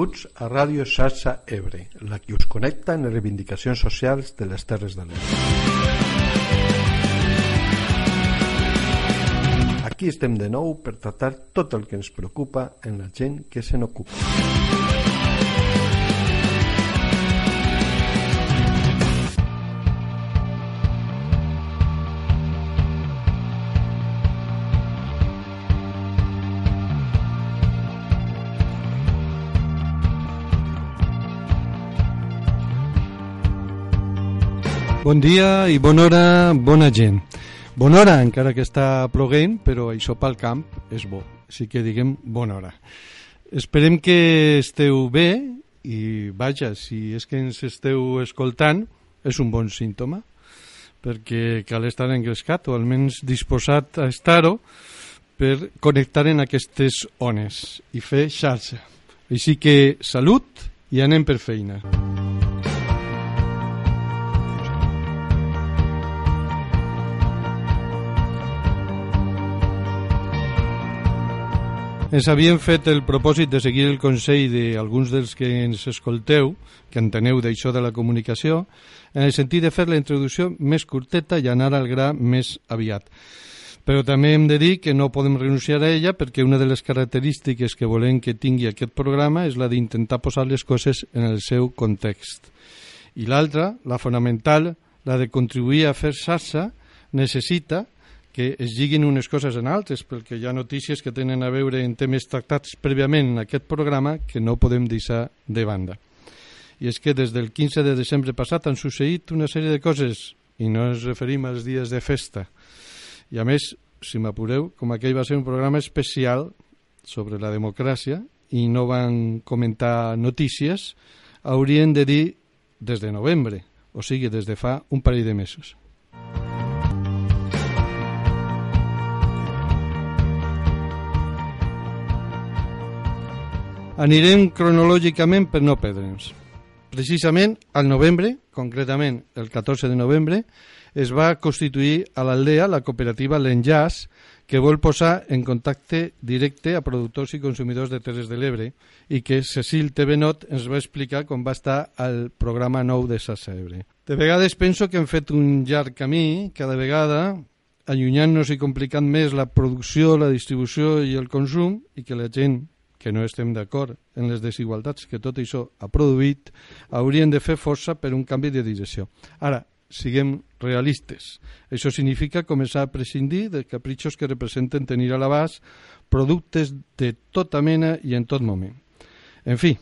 Benvinguts a Ràdio Xarxa Ebre, la que us connecta en les reivindicacions socials de les Terres de l'Ebre. Aquí estem de nou per tractar tot el que ens preocupa en la gent que se n'ocupa. Bon dia i bona hora, bona gent. Bona hora, encara que està ploguent, però això pel camp és bo. Així que diguem bona hora. Esperem que esteu bé i vaja, si és que ens esteu escoltant, és un bon símptoma, perquè cal estar engrescat o almenys disposat a estar-ho per connectar en aquestes ones i fer xarxa. Així que salut i anem per feina. Música Ens havíem fet el propòsit de seguir el consell d'alguns dels que ens escolteu, que enteneu d'això de la comunicació, en el sentit de fer la introducció més curteta i anar al gra més aviat. Però també hem de dir que no podem renunciar a ella perquè una de les característiques que volem que tingui aquest programa és la d'intentar posar les coses en el seu context. I l'altra, la fonamental, la de contribuir a fer xarxa, necessita que es lliguin unes coses en altres, perquè hi ha notícies que tenen a veure en temes tractats prèviament en aquest programa que no podem deixar de banda. I és que des del 15 de desembre passat han succeït una sèrie de coses, i no ens referim als dies de festa. I a més, si m'apureu, com aquell va ser un programa especial sobre la democràcia i no van comentar notícies, haurien de dir des de novembre, o sigui, des de fa un parell de mesos. Anirem cronològicament per no perdre'ns. Precisament al novembre, concretament el 14 de novembre, es va constituir a l'Aldea la cooperativa L'Enllaç, que vol posar en contacte directe a productors i consumidors de Terres de l'Ebre i que Cecil Tevenot ens va explicar com va estar al programa nou de Sassa Ebre. De vegades penso que hem fet un llarg camí, cada vegada allunyant-nos i complicant més la producció, la distribució i el consum i que la gent que no estem d'acord en les desigualtats que tot això ha produït, haurien de fer força per un canvi de direcció. Ara, siguem realistes. Això significa començar a prescindir de capritxos que representen tenir a l'abast productes de tota mena i en tot moment. En fi,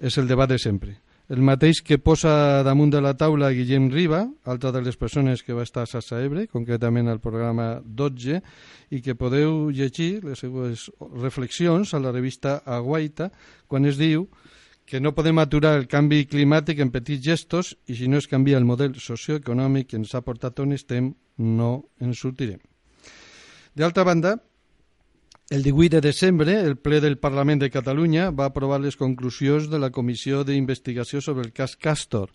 és el debat de sempre el mateix que posa damunt de la taula Guillem Riba, altra de les persones que va estar a Sassa Ebre, concretament al programa 12, i que podeu llegir les seues reflexions a la revista Aguaita, quan es diu que no podem aturar el canvi climàtic en petits gestos i si no es canvia el model socioeconòmic que ens ha portat on estem, no ens sortirem. D'altra banda, el 18 de desembre, el ple del Parlament de Catalunya va aprovar les conclusions de la Comissió d'Investigació sobre el cas Castor,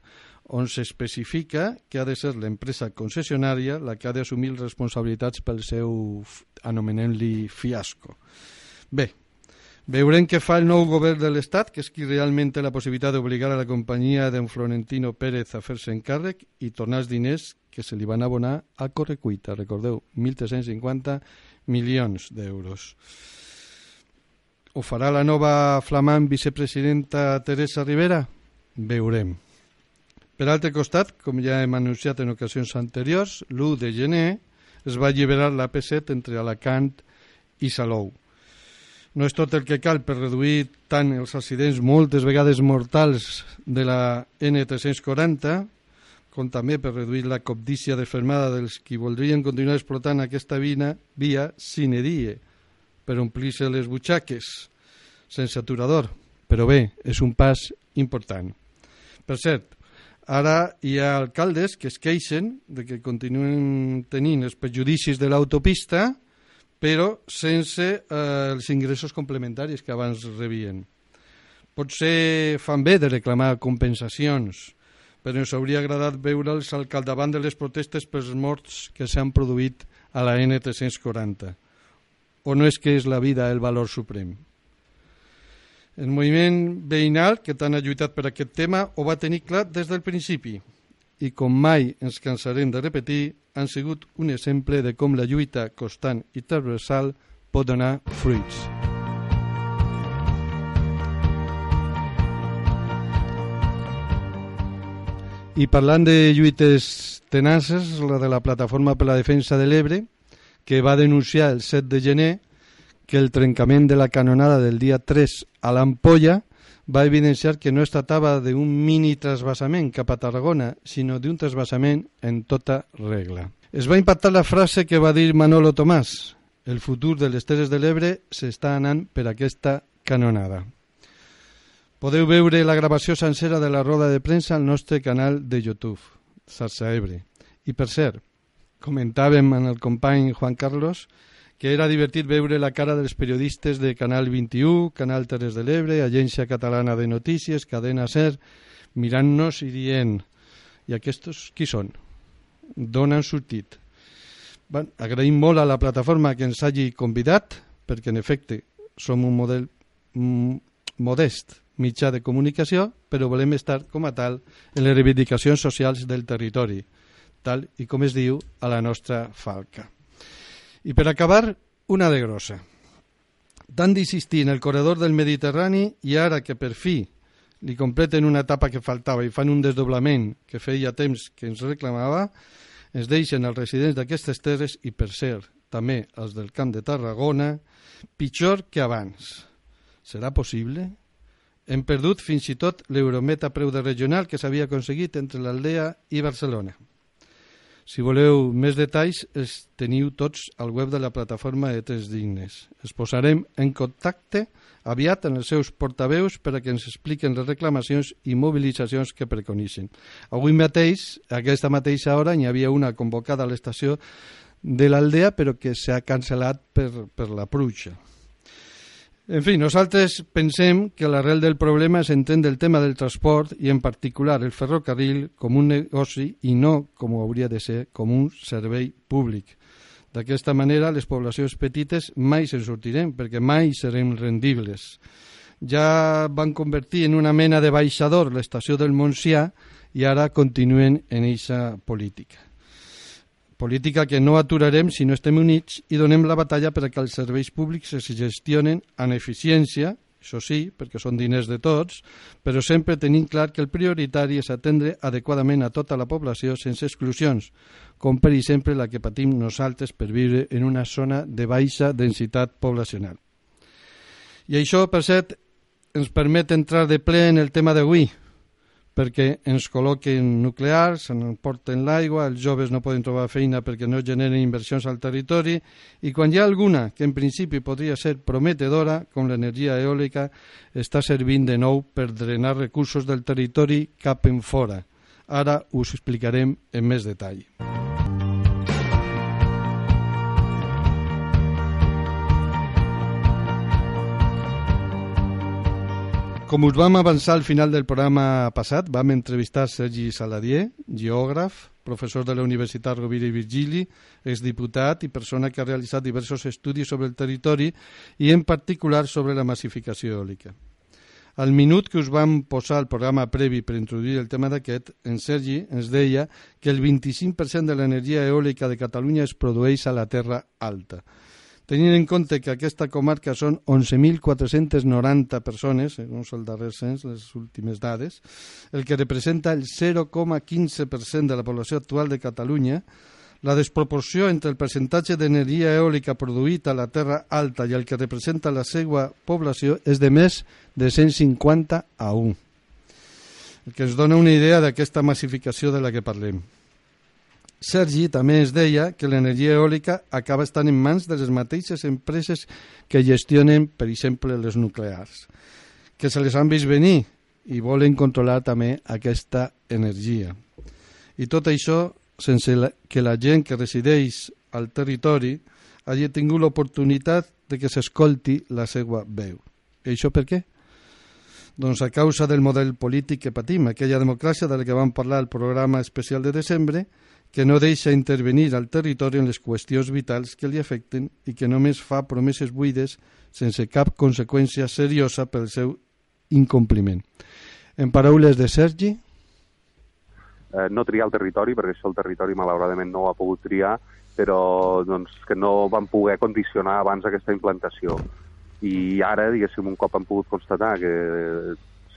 on s'especifica que ha de ser l'empresa concessionària la que ha d'assumir responsabilitats pel seu, anomenem-li, fiasco. Bé, veurem què fa el nou govern de l'Estat, que és qui realment té la possibilitat d'obligar a la companyia d'en Florentino Pérez a fer-se encàrrec i tornar els diners que se li van abonar a Correcuita. Recordeu, 1.350 milions d'euros. Ho farà la nova flamant vicepresidenta Teresa Rivera? Veurem. Per altre costat, com ja hem anunciat en ocasions anteriors, l'1 de gener es va alliberar la P7 entre Alacant i Salou. No és tot el que cal per reduir tant els accidents moltes vegades mortals de la N340, com també per reduir la cobdícia desfermada dels qui voldrien continuar explotant aquesta vina, via sine die, per omplir-se les butxaques, sense aturador. Però bé, és un pas important. Per cert, ara hi ha alcaldes que es queixen de que continuen tenint els perjudicis de l'autopista, però sense eh, els ingressos complementaris que abans rebien. Potser fan bé de reclamar compensacions, però ens hauria agradat veure'ls al capdavant de les protestes pels morts que s'han produït a la N340. O no és que és la vida el valor suprem? El moviment veïnal, que tant ha lluitat per aquest tema, ho va tenir clar des del principi i com mai ens cansarem de repetir, han sigut un exemple de com la lluita constant i transversal pot donar fruits. I parlant de lluites tenaces, la de la Plataforma per la Defensa de l'Ebre, que va denunciar el 7 de gener que el trencament de la canonada del dia 3 a l'Ampolla va evidenciar que no es tractava d'un mini trasbassament cap a Tarragona, sinó d'un trasbassament en tota regla. Es va impactar la frase que va dir Manolo Tomàs, el futur de les Terres de l'Ebre s'està anant per aquesta canonada. Podeu veure la gravació sencera de la roda de premsa al nostre canal de YouTube, Sarsa Ebre. I per cert, comentàvem amb el company Juan Carlos que era divertit veure la cara dels periodistes de Canal 21, Canal Terres de l'Ebre, Agència Catalana de Notícies, Cadena SER, mirant-nos i dient i aquests qui són? D'on han sortit? Bueno, agraïm molt a la plataforma que ens hagi convidat, perquè en efecte som un model mm, modest mitjà de comunicació, però volem estar com a tal en les reivindicacions socials del territori, tal i com es diu a la nostra falca. I per acabar, una de grossa. Tant d'insistir en el corredor del Mediterrani i ara que per fi li completen una etapa que faltava i fan un desdoblament que feia temps que ens reclamava, ens deixen els residents d'aquestes terres i, per cert, també els del Camp de Tarragona, pitjor que abans. Serà possible? Hem perdut fins i tot l'eurometa preu de regional que s'havia aconseguit entre l'Aldea i Barcelona. Si voleu més detalls, els teniu tots al web de la plataforma de Tres Dignes. Es posarem en contacte aviat en els seus portaveus per a que ens expliquen les reclamacions i mobilitzacions que preconitzen. Avui mateix, a aquesta mateixa hora, hi havia una convocada a l'estació de l'Aldea, però que s'ha cancel·lat per, per la pluja. En fi, nosaltres pensem que l'arrel del problema és entendre el tema del transport i en particular el ferrocarril com un negoci i no, com hauria de ser, com un servei públic. D'aquesta manera, les poblacions petites mai se'n sortirem, perquè mai serem rendibles. Ja van convertir en una mena de baixador l'estació del Montsià i ara continuen en eixa política política que no aturarem si no estem units i donem la batalla perquè els serveis públics es gestionen en eficiència, això sí, perquè són diners de tots, però sempre tenim clar que el prioritari és atendre adequadament a tota la població sense exclusions, com per exemple la que patim nosaltres per viure en una zona de baixa densitat poblacional. I això, per cert, ens permet entrar de ple en el tema d'avui, perquè ens col·loquen nuclears, se n'emporten l'aigua, els joves no poden trobar feina perquè no generen inversions al territori i quan hi ha alguna que en principi podria ser prometedora, com l'energia eòlica, està servint de nou per drenar recursos del territori cap en fora. Ara us explicarem en més detall. Com us vam avançar al final del programa passat, vam entrevistar Sergi Saladier, geògraf, professor de la Universitat Rovira i Virgili, exdiputat i persona que ha realitzat diversos estudis sobre el territori i en particular sobre la massificació eòlica. Al minut que us vam posar el programa previ per introduir el tema d'aquest, en Sergi ens deia que el 25% de l'energia eòlica de Catalunya es produeix a la Terra Alta tenint en compte que aquesta comarca són 11.490 persones, segons el darrer cens, les últimes dades, el que representa el 0,15% de la població actual de Catalunya, la desproporció entre el percentatge d'energia eòlica produïda a la terra alta i el que representa la seva població és de més de 150 a 1, el que ens dona una idea d'aquesta massificació de la que parlem. Sergi també es deia que l'energia eòlica acaba estant en mans de les mateixes empreses que gestionen, per exemple, les nuclears, que se les han vist venir i volen controlar també aquesta energia. I tot això sense que la gent que resideix al territori hagi tingut l'oportunitat de que s'escolti la seva veu. I això per què? Doncs a causa del model polític que patim, aquella democràcia de la que vam parlar al programa especial de desembre, que no deixa intervenir al territori en les qüestions vitals que li afecten i que només fa promeses buides sense cap conseqüència seriosa pel seu incompliment. En paraules de Sergi... Eh, no triar el territori, perquè això el territori malauradament no ho ha pogut triar, però doncs, que no van poder condicionar abans aquesta implantació. I ara, diguéssim, un cop han pogut constatar que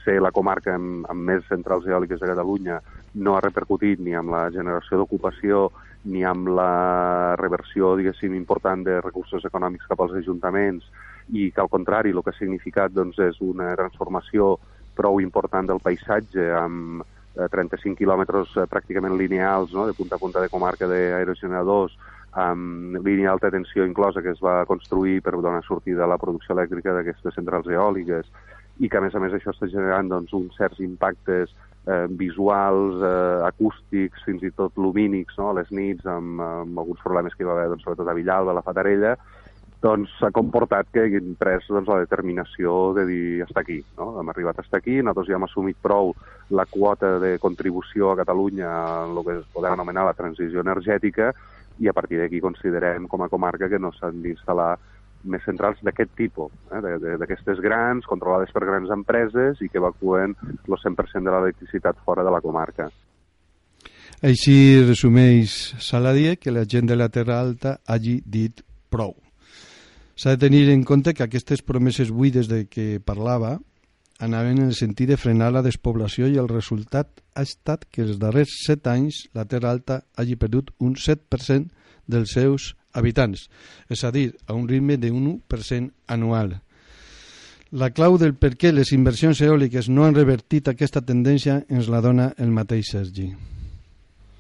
ser la comarca amb, amb més centrals eòliques de Catalunya no ha repercutit ni amb la generació d'ocupació ni amb la reversió, diguéssim, important de recursos econòmics cap als ajuntaments i que, al contrari, el que ha significat doncs, és una transformació prou important del paisatge amb eh, 35 quilòmetres eh, pràcticament lineals no?, de punta a punta de comarca d'aerogeneradors amb línia alta tensió inclosa que es va construir per donar sortida a la producció elèctrica d'aquestes centrals eòliques i que a més a més això està generant doncs, uns certs impactes eh, visuals, eh, acústics, fins i tot lumínics, no? a les nits, amb, amb alguns problemes que hi va haver, doncs, sobretot a Villalba, a la Fatarella, doncs s'ha comportat que hagin pres doncs, la determinació de dir està aquí, no? hem arribat estar aquí, nosaltres ja hem assumit prou la quota de contribució a Catalunya en el que es podem anomenar la transició energètica i a partir d'aquí considerem com a comarca que no s'han d'instal·lar més centrals d'aquest tipus, eh, d'aquestes grans, controlades per grans empreses i que evacuen el 100% de l'electricitat fora de la comarca. Així resumeix Saladier que la gent de la Terra Alta hagi dit prou. S'ha de tenir en compte que aquestes promeses buides de què parlava anaven en el sentit de frenar la despoblació i el resultat ha estat que els darrers set anys la Terra Alta hagi perdut un 7% dels seus habitants, és a dir, a un ritme de 1% anual. La clau del per què les inversions eòliques no han revertit aquesta tendència ens la dona el mateix Sergi.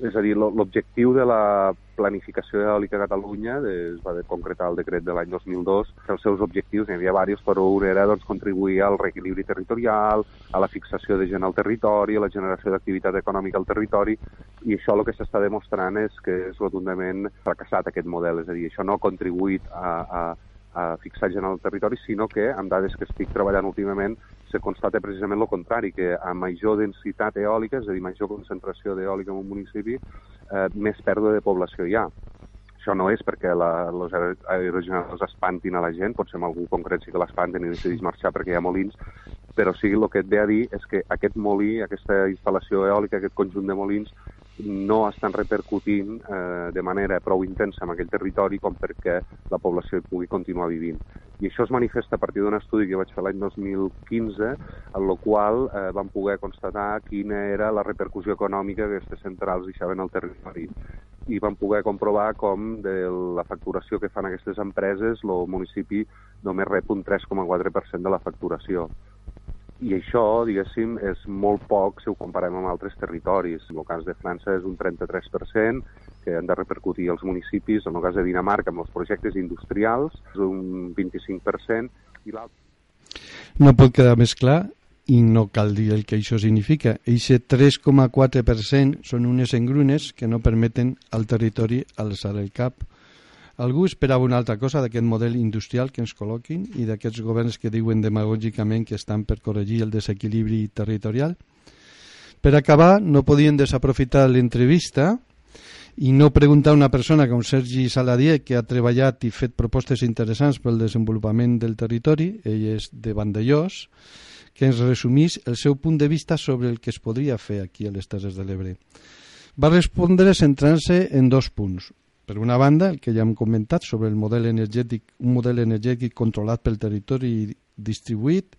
És a dir, l'objectiu de la planificació eòlica a Catalunya es va concretar el decret de l'any 2002. Els seus objectius, n'hi havia diversos, però un era doncs, contribuir al reequilibri territorial, a la fixació de gent al territori, a la generació d'activitat econòmica al territori, i això el que s'està demostrant és que és rotundament fracassat aquest model, és a dir, això no ha contribuït a, a, a fixar gent al territori, sinó que, amb dades que estic treballant últimament, se constata precisament el contrari, que a major densitat eòlica, és a dir, major concentració d'eòlica en un municipi, eh, més pèrdua de població hi ha. Això no és perquè la, els aerogeneradors espantin a la gent, potser en algú concret sí que l'espanten i decideix marxar perquè hi ha molins, però sí el que et ve a dir és que aquest molí, aquesta instal·lació eòlica, aquest conjunt de molins, no estan repercutint eh, de manera prou intensa en aquell territori com perquè la població pugui continuar vivint. I això es manifesta a partir d'un estudi que vaig fer l'any 2015, en el qual eh, vam poder constatar quina era la repercussió econòmica que aquestes centrals deixaven al territori. I vam poder comprovar com de la facturació que fan aquestes empreses el municipi només rep un 3,4% de la facturació i això, diguéssim, és molt poc si ho comparem amb altres territoris. En el cas de França és un 33%, que han de repercutir als municipis, en el cas de Dinamarca amb els projectes industrials és un 25%, i l'altre... No pot quedar més clar i no cal dir el que això significa. Eixe 3,4% són unes engrunes que no permeten al territori alçar el cap Algú esperava una altra cosa d'aquest model industrial que ens col·loquin i d'aquests governs que diuen demagògicament que estan per corregir el desequilibri territorial? Per acabar, no podien desaprofitar l'entrevista i no preguntar a una persona com Sergi Saladier, que ha treballat i fet propostes interessants pel desenvolupament del territori, ell és de Vandellós, que ens resumís el seu punt de vista sobre el que es podria fer aquí a les Terres de l'Ebre. Va respondre centrant-se en dos punts. Per una banda, el que ja hem comentat sobre el model energètic, un model energètic controlat pel territori distribuït,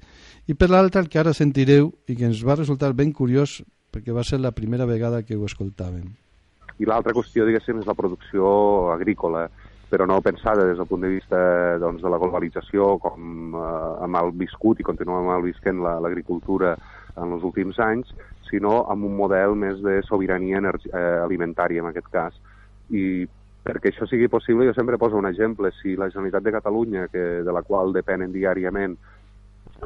i per l'altra el que ara sentireu i que ens va resultar ben curiós perquè va ser la primera vegada que ho escoltàvem. I l'altra qüestió, diguéssim, és la producció agrícola, però no pensada des del punt de vista doncs, de la globalització, com eh, ha mal viscut i continua mal visquent l'agricultura en els últims anys, sinó amb un model més de sobirania eh, alimentària, en aquest cas. I perquè això sigui possible, jo sempre poso un exemple. Si la Generalitat de Catalunya, que, de la qual depenen diàriament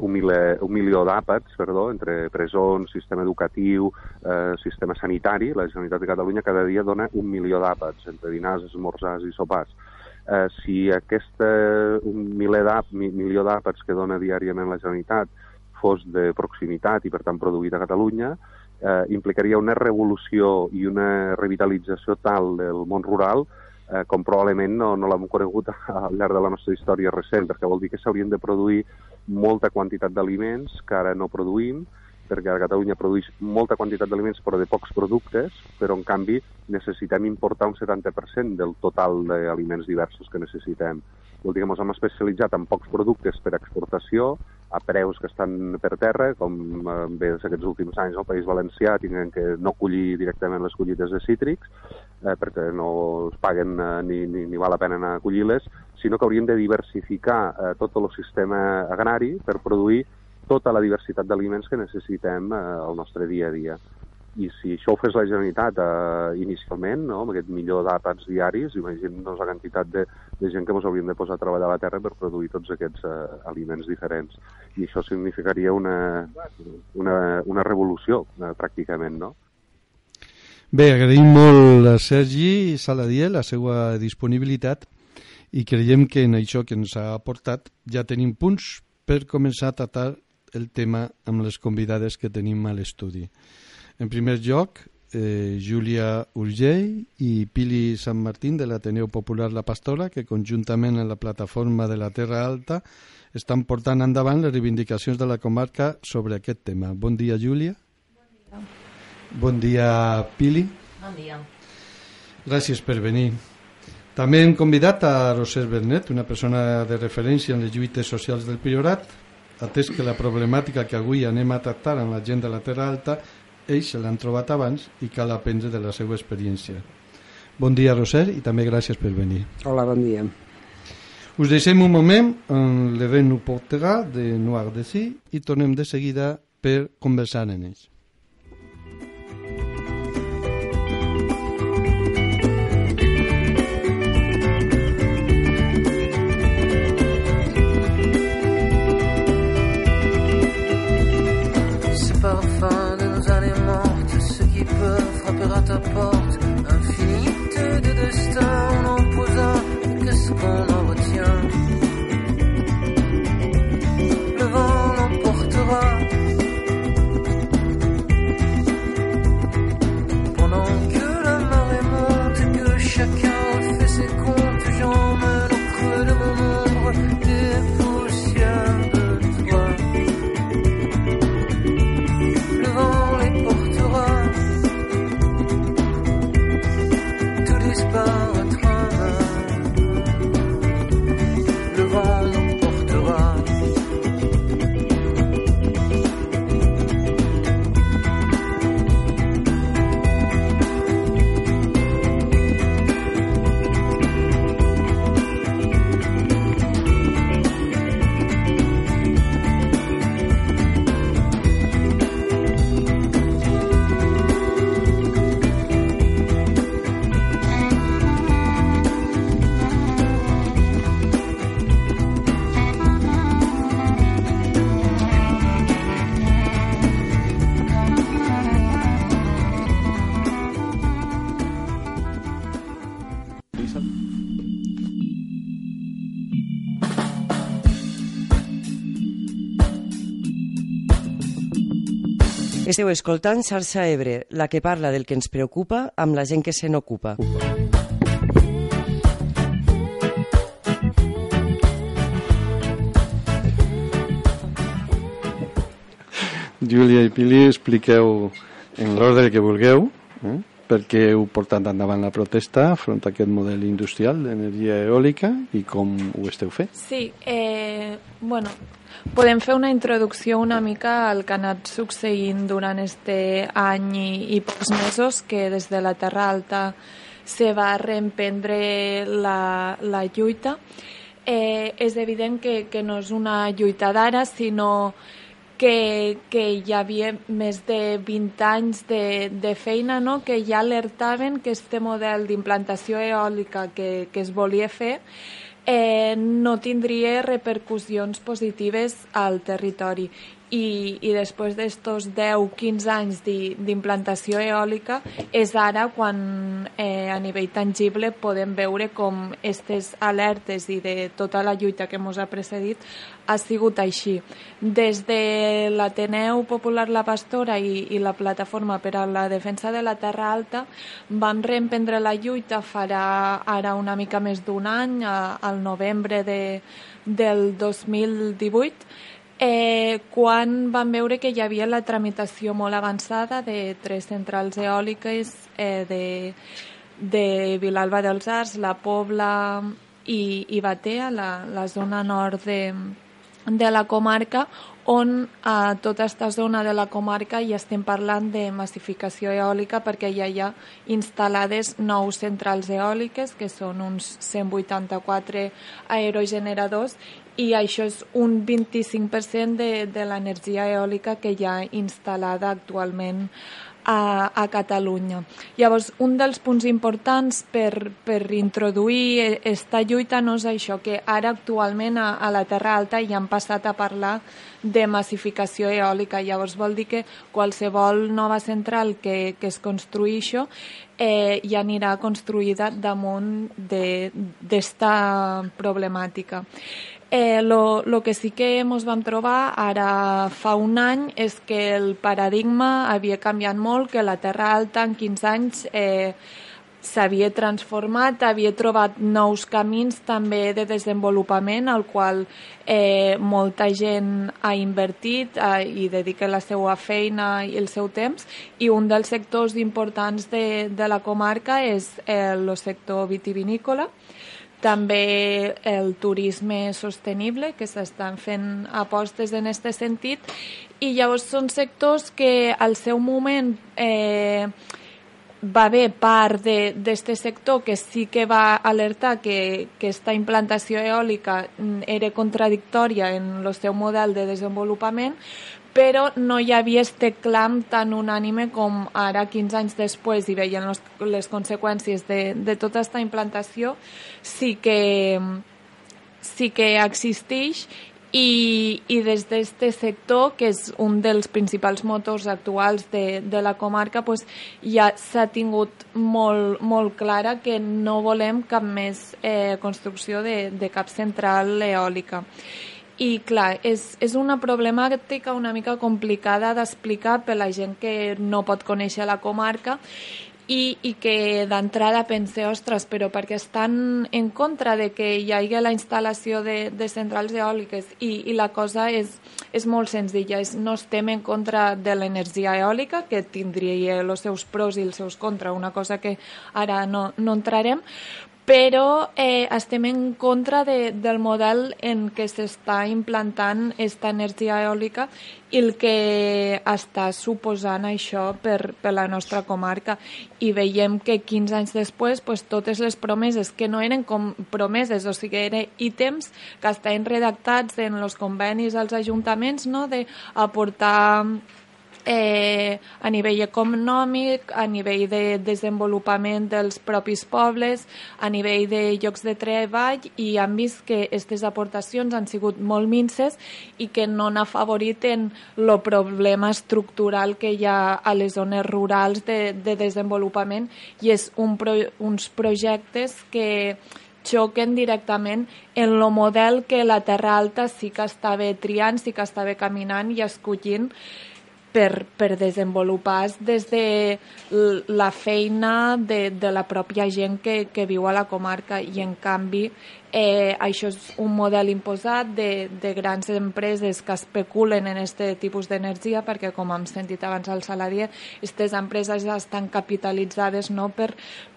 un, mile, un milió d'àpats, perdó, entre presons, sistema educatiu, eh, sistema sanitari, la Generalitat de Catalunya cada dia dona un milió d'àpats, entre dinars, esmorzars i sopars. Eh, si aquest un milió d'àpats que dona diàriament la Generalitat fos de proximitat i, per tant, produït a Catalunya, eh, implicaria una revolució i una revitalització tal del món rural eh, com probablement no, no l'hem conegut al llarg de la nostra història recent, perquè vol dir que s'haurien de produir molta quantitat d'aliments que ara no produïm, perquè a Catalunya produeix molta quantitat d'aliments però de pocs productes, però en canvi necessitem importar un 70% del total d'aliments diversos que necessitem. Vol dir que ens hem especialitzat en pocs productes per exportació, a preus que estan per terra, com eh, bé aquests últims anys al País Valencià tinguem que no collir directament les collites de cítrics, eh, perquè no es paguen eh, ni, ni, ni val la pena anar a collir-les, sinó que hauríem de diversificar eh, tot el sistema agrari per produir tota la diversitat d'aliments que necessitem eh, al nostre dia a dia. I si això ho fes la Generalitat eh, inicialment, no, amb aquest millor d'àpats diaris, imaginem-nos la quantitat de, de gent que ens hauríem de posar a treballar a la terra per produir tots aquests eh, aliments diferents. I això significaria una, una, una revolució, eh, pràcticament, no? Bé, agraïm molt a Sergi Saladier la seva disponibilitat i creiem que en això que ens ha aportat ja tenim punts per començar a tractar el tema amb les convidades que tenim a l'estudi. En primer lloc, eh, Júlia Urgell i Pili Sant Martín de l'Ateneu Popular La Pastora, que conjuntament amb la plataforma de la Terra Alta estan portant endavant les reivindicacions de la comarca sobre aquest tema. Bon dia, Júlia. Bon dia. Bon dia, Pili. Bon dia. Gràcies per venir. També hem convidat a Roser Bernet, una persona de referència en les lluites socials del Priorat, atès que la problemàtica que avui anem a tractar amb la gent de la Terra Alta ells se l'han trobat abans i cal aprendre de la seva experiència. Bon dia, Roser, i també gràcies per venir. Hola, bon dia. Us deixem un moment en l'event Portega de Noir de Si i tornem de seguida per conversar en ells. Esteu escoltant Xarxa Ebre, la que parla del que ens preocupa amb la gent que se n'ocupa. Júlia i Pili, expliqueu en l'ordre que vulgueu eh? per què heu portat endavant la protesta front a aquest model industrial d'energia eòlica i com ho esteu fent. Sí, eh, bueno, podem fer una introducció una mica al que ha anat succeint durant este any i, i pocs mesos que des de la Terra Alta se va reemprendre la, la lluita. Eh, és evident que, que no és una lluita d'ara, sinó que, que hi havia més de 20 anys de, de feina no? que ja alertaven que este model d'implantació eòlica que, que es volia fer eh, no tindria repercussions positives al territori i, i després d'estos 10-15 anys d'implantació eòlica és ara quan eh, a nivell tangible podem veure com aquestes alertes i de tota la lluita que ens ha precedit ha sigut així. Des de l'Ateneu Popular La Pastora i, i la Plataforma per a la Defensa de la Terra Alta vam reemprendre la lluita farà ara una mica més d'un any, a, al novembre de, del 2018, eh, quan van veure que hi havia la tramitació molt avançada de tres centrals eòliques eh, de, de Vilalba dels Arts, la Pobla i, i Batea, la, la zona nord de, de la comarca, on a tota aquesta zona de la comarca ja estem parlant de massificació eòlica perquè ja hi ha instal·lades nou centrals eòliques, que són uns 184 aerogeneradors, i això és un 25% de, de l'energia eòlica que hi ha instal·lada actualment a, a Catalunya. Llavors, un dels punts importants per, per introduir aquesta lluita no és això, que ara actualment a, a la Terra Alta ja han passat a parlar de massificació eòlica. Llavors vol dir que qualsevol nova central que, que es construïixo eh, ja anirà construïda damunt d'esta problemàtica. Eh, lo, lo que sí que ens vam trobar ara fa un any és que el paradigma havia canviat molt, que la Terra Alta en 15 anys eh, s'havia transformat, havia trobat nous camins també de desenvolupament al qual eh, molta gent ha invertit eh, i dedica la seva feina i el seu temps. I un dels sectors importants de, de la comarca és eh, el sector vitivinícola també el turisme sostenible, que s'estan fent apostes en aquest sentit, i llavors són sectors que al seu moment eh, va haver part d'aquest sector que sí que va alertar que, que aquesta implantació eòlica era contradictòria en el seu model de desenvolupament, però no hi havia este clam tan unànime com ara, 15 anys després, i veient les, les conseqüències de, de tota aquesta implantació, sí que, sí que existeix i, i des d'aquest sector, que és un dels principals motors actuals de, de la comarca, pues, ja s'ha tingut molt, molt clara que no volem cap més eh, construcció de, de cap central eòlica. I clar, és, és una problemàtica una mica complicada d'explicar per la gent que no pot conèixer la comarca i, i que d'entrada pense, ostres, però perquè estan en contra de que hi hagi la instal·lació de, de centrals eòliques? I, i la cosa és, és molt senzilla, és, no estem en contra de l'energia eòlica, que tindria els seus pros i els seus contra, una cosa que ara no, no entrarem, però eh, estem en contra de, del model en què s'està implantant aquesta energia eòlica i el que està suposant això per, per la nostra comarca. I veiem que 15 anys després pues, totes les promeses que no eren com promeses, o sigui, eren ítems que estaven redactats en els convenis als ajuntaments no? d'aportar eh, a nivell econòmic, a nivell de desenvolupament dels propis pobles, a nivell de llocs de treball i han vist que aquestes aportacions han sigut molt minces i que no han afavorit en el problema estructural que hi ha a les zones rurals de, de desenvolupament i és un pro, uns projectes que xoquen directament en el model que la Terra Alta sí que estava triant, sí que estava caminant i escollint per, per desenvolupar des de la feina de, de la pròpia gent que, que viu a la comarca i en canvi Eh, això és un model imposat de, de grans empreses que especulen en aquest tipus d'energia perquè, com hem sentit abans al salari, aquestes empreses estan capitalitzades no, per,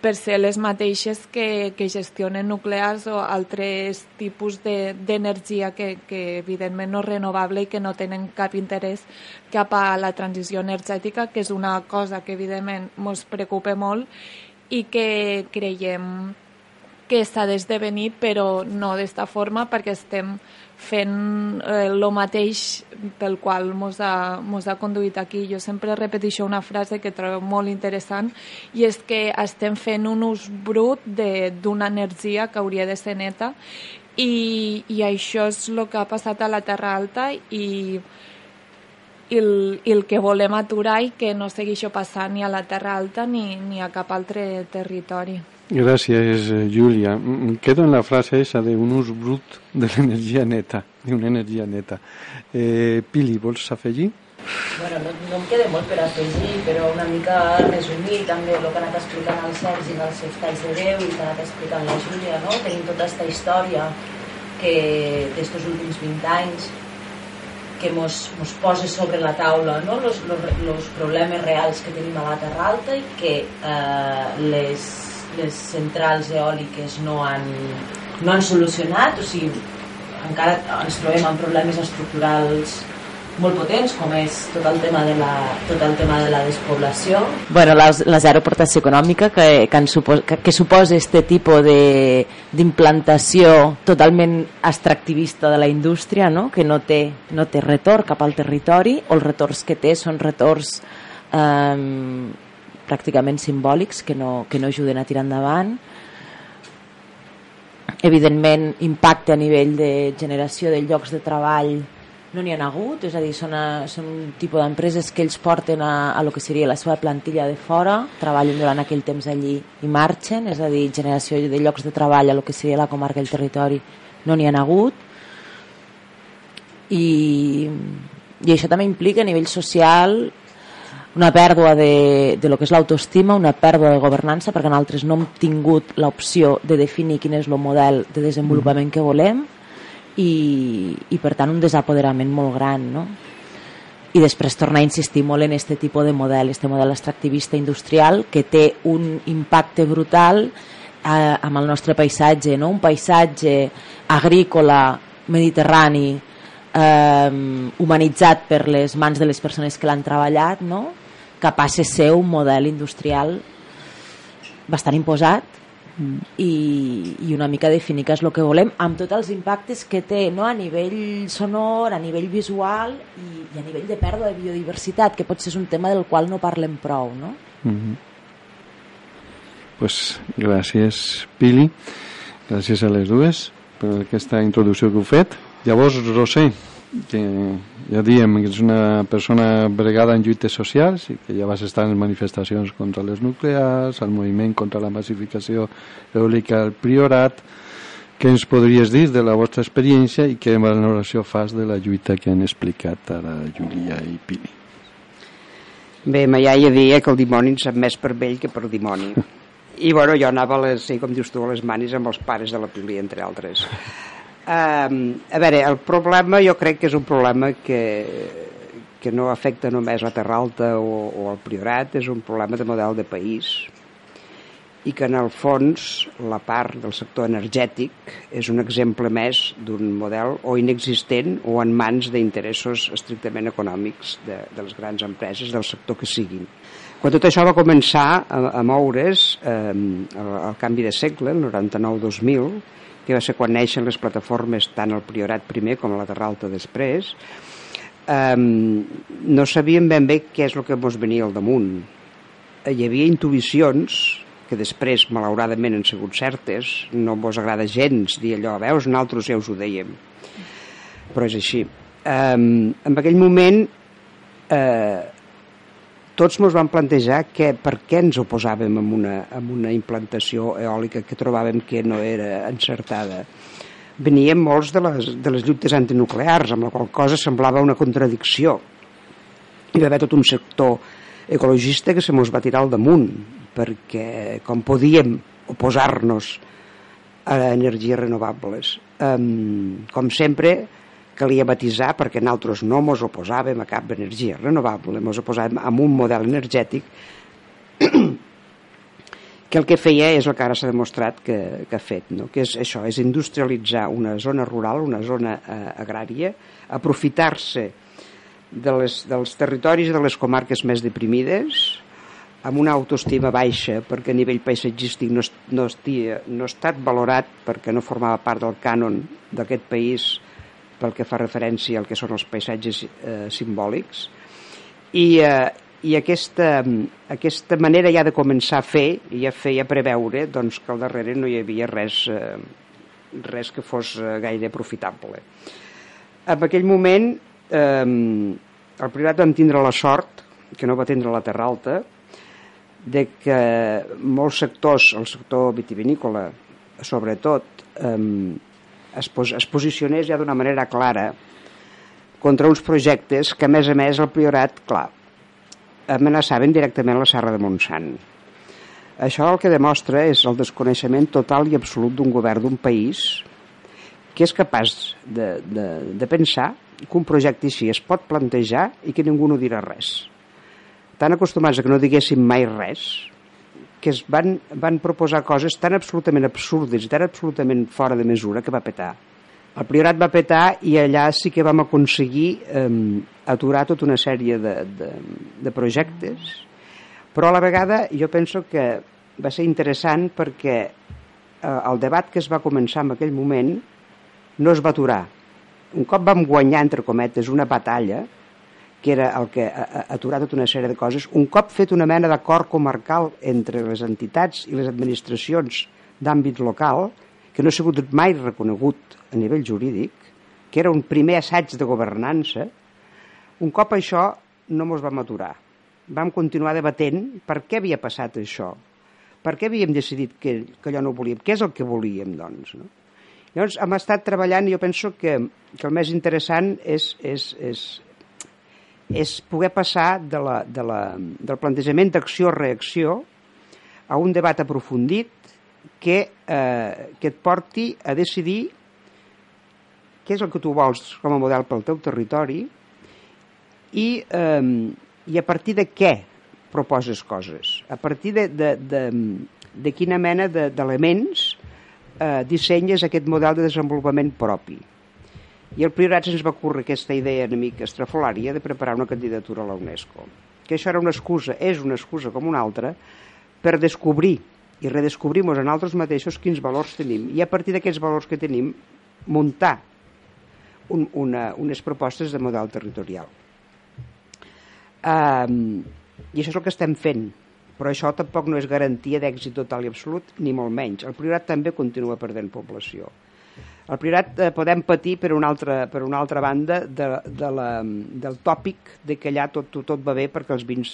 per ser les mateixes que, que gestionen nuclears o altres tipus d'energia de, que, que evidentment no és renovable i que no tenen cap interès cap a la transició energètica, que és una cosa que evidentment ens preocupa molt i que creiem que s'ha d'esdevenir, però no d'esta forma, perquè estem fent eh, mateix pel qual mos ha, mos ha conduït aquí. Jo sempre repeteixo una frase que trobo molt interessant i és que estem fent un ús brut d'una energia que hauria de ser neta i, i això és el que ha passat a la Terra Alta i i el, i el que volem aturar i que no segueixi passant ni a la Terra Alta ni, ni a cap altre territori. Gràcies, Júlia. Em quedo en la frase esa de un ús brut de l'energia neta, d'una energia neta. Eh, Pili, vols afegir? Bueno, no, no em queda molt per afegir, però una mica resumir també el que ha anat explicant el Sergi en els seus talls de Déu i que ha anat explicant la Júlia, no? Tenim tota aquesta història que d'estos últims 20 anys que mos, mos posa sobre la taula no? los, los, los problemes reals que tenim a la Terra Alta i que eh, les, les centrals eòliques no han, no han solucionat, o sigui, encara ens trobem amb problemes estructurals molt potents, com és tot el tema de la, tot el tema de la despoblació. Bueno, la, la zero aportació econòmica que, que, supos, que, que suposa este tipus d'implantació totalment extractivista de la indústria, no? que no té, no té retorn cap al territori, o els retorns que té són retorns eh, pràcticament simbòlics que no, que no ajuden a tirar endavant. Evidentment impacte a nivell de generació de llocs de treball no n'hi ha hagut, és a dir, són, a, són un tipus d'empreses que ells porten a, a lo que seria la seva plantilla de fora, treballen durant aquell temps allí i marxen, és a dir, generació de llocs de treball a lo que seria la comarca i el territori no n'hi ha hagut. I, i això també implica a nivell social una pèrdua de, de lo que és l'autoestima, una pèrdua de governança, perquè nosaltres no hem tingut l'opció de definir quin és el model de desenvolupament que volem, i, i per tant un desapoderament molt gran no? i després tornar a insistir molt en aquest tipus de model, este model extractivista industrial que té un impacte brutal eh, amb el nostre paisatge, no? un paisatge agrícola, mediterrani, eh, humanitzat per les mans de les persones que l'han treballat, no? Capaç de ser un model industrial bastant imposat i, i una mica definir què és el que volem amb tots els impactes que té no? a nivell sonor, a nivell visual i, i a nivell de pèrdua de biodiversitat que potser és un tema del qual no parlem prou no? Mm -hmm. pues, gràcies Pili gràcies a les dues per aquesta introducció que heu fet llavors Roser que ja diem que és una persona bregada en lluites socials i que ja vas estar en manifestacions contra les nuclears, al moviment contra la massificació eòlica al Priorat, què ens podries dir de la vostra experiència i què valoració fas de la lluita que han explicat ara Júlia i Pini? Bé, ma iaia deia que el dimoni en sap més per vell que per dimoni. I bueno, jo anava a les, sí, com dius tu, a les manis amb els pares de la Pili, entre altres. Um, a veure, el problema jo crec que és un problema que, que no afecta només la Terra Alta o, o el Priorat, és un problema de model de país i que en el fons la part del sector energètic és un exemple més d'un model o inexistent o en mans d'interessos estrictament econòmics de, de les grans empreses del sector que siguin. Quan tot això va començar a, a moure's eh, el, el canvi de segle, el 99-2000, que va ser quan neixen les plataformes tant el Priorat primer com la Terra Alta després, um, no sabíem ben bé què és el que ens venia al damunt. Hi havia intuïcions que després, malauradament, han sigut certes, no vos agrada gens dir allò, veus, nosaltres ja us ho dèiem, però és així. Um, en aquell moment eh, tots ens vam plantejar que per què ens oposàvem a una, a una implantació eòlica que trobàvem que no era encertada. Veníem molts de les, de les lluites antinuclears, amb la qual cosa semblava una contradicció. Hi va haver tot un sector ecologista que se mos va tirar al damunt, perquè com podíem oposar-nos a energies renovables. Um, com sempre, calia batisar perquè nosaltres no ens oposàvem a cap energia renovable, ens oposàvem a un model energètic que el que feia és el que ara s'ha demostrat que, que ha fet, no? que és això, és industrialitzar una zona rural, una zona eh, agrària, aprofitar-se de les, dels territoris de les comarques més deprimides, amb una autoestima baixa perquè a nivell paisatgístic no, no, estia, no ha estat valorat perquè no formava part del cànon d'aquest país pel que fa referència al que són els paisatges eh, simbòlics i, eh, i aquesta, aquesta manera ja de començar a fer ja feia preveure doncs, que al darrere no hi havia res, eh, res que fos eh, gaire profitable. En aquell moment eh, el Priorat vam tindre la sort, que no va tindre la Terra Alta, de que molts sectors, el sector vitivinícola sobretot, eh, es, pos es posicionés ja d'una manera clara contra uns projectes que, a més a més, el Priorat, clar, amenaçaven directament la Serra de Montsant. Això el que demostra és el desconeixement total i absolut d'un govern d'un país que és capaç de, de, de pensar que un projecte així es pot plantejar i que ningú no dirà res. Tan acostumats a que no diguéssim mai res, que es van, van proposar coses tan absolutament absurdes i tan absolutament fora de mesura que va petar. El Priorat va petar i allà sí que vam aconseguir eh, aturar tota una sèrie de, de, de projectes, però a la vegada jo penso que va ser interessant perquè eh, el debat que es va començar en aquell moment no es va aturar. Un cop vam guanyar, entre cometes, una batalla, que era el que ha aturat tota una sèrie de coses, un cop fet una mena d'acord comarcal entre les entitats i les administracions d'àmbit local, que no ha sigut mai reconegut a nivell jurídic, que era un primer assaig de governança, un cop això no ens vam aturar. Vam continuar debatent per què havia passat això, per què havíem decidit que, que allò no ho volíem, què és el que volíem, doncs. No? Llavors, hem estat treballant i jo penso que, que el més interessant és, és, és, és poder passar de la, de la, del plantejament d'acció-reacció a un debat aprofundit que, eh, que et porti a decidir què és el que tu vols com a model pel teu territori i, eh, i a partir de què proposes coses, a partir de, de, de, de quina mena d'elements de, eh, dissenyes aquest model de desenvolupament propi. I el Priorat se'ns va ocórrer aquesta idea una mica estrafolària de preparar una candidatura a la UNESCO. Que això era una excusa, és una excusa com una altra, per descobrir i redescobrir-nos en altres mateixos quins valors tenim i a partir d'aquests valors que tenim muntar un, una, unes propostes de model territorial. Um, I això és el que estem fent, però això tampoc no és garantia d'èxit total i absolut, ni molt menys. El Priorat també continua perdent població. El Priorat eh, podem patir per una altra, per una altra banda de, de la, del tòpic de que allà tot, tot, tot va bé perquè els vins,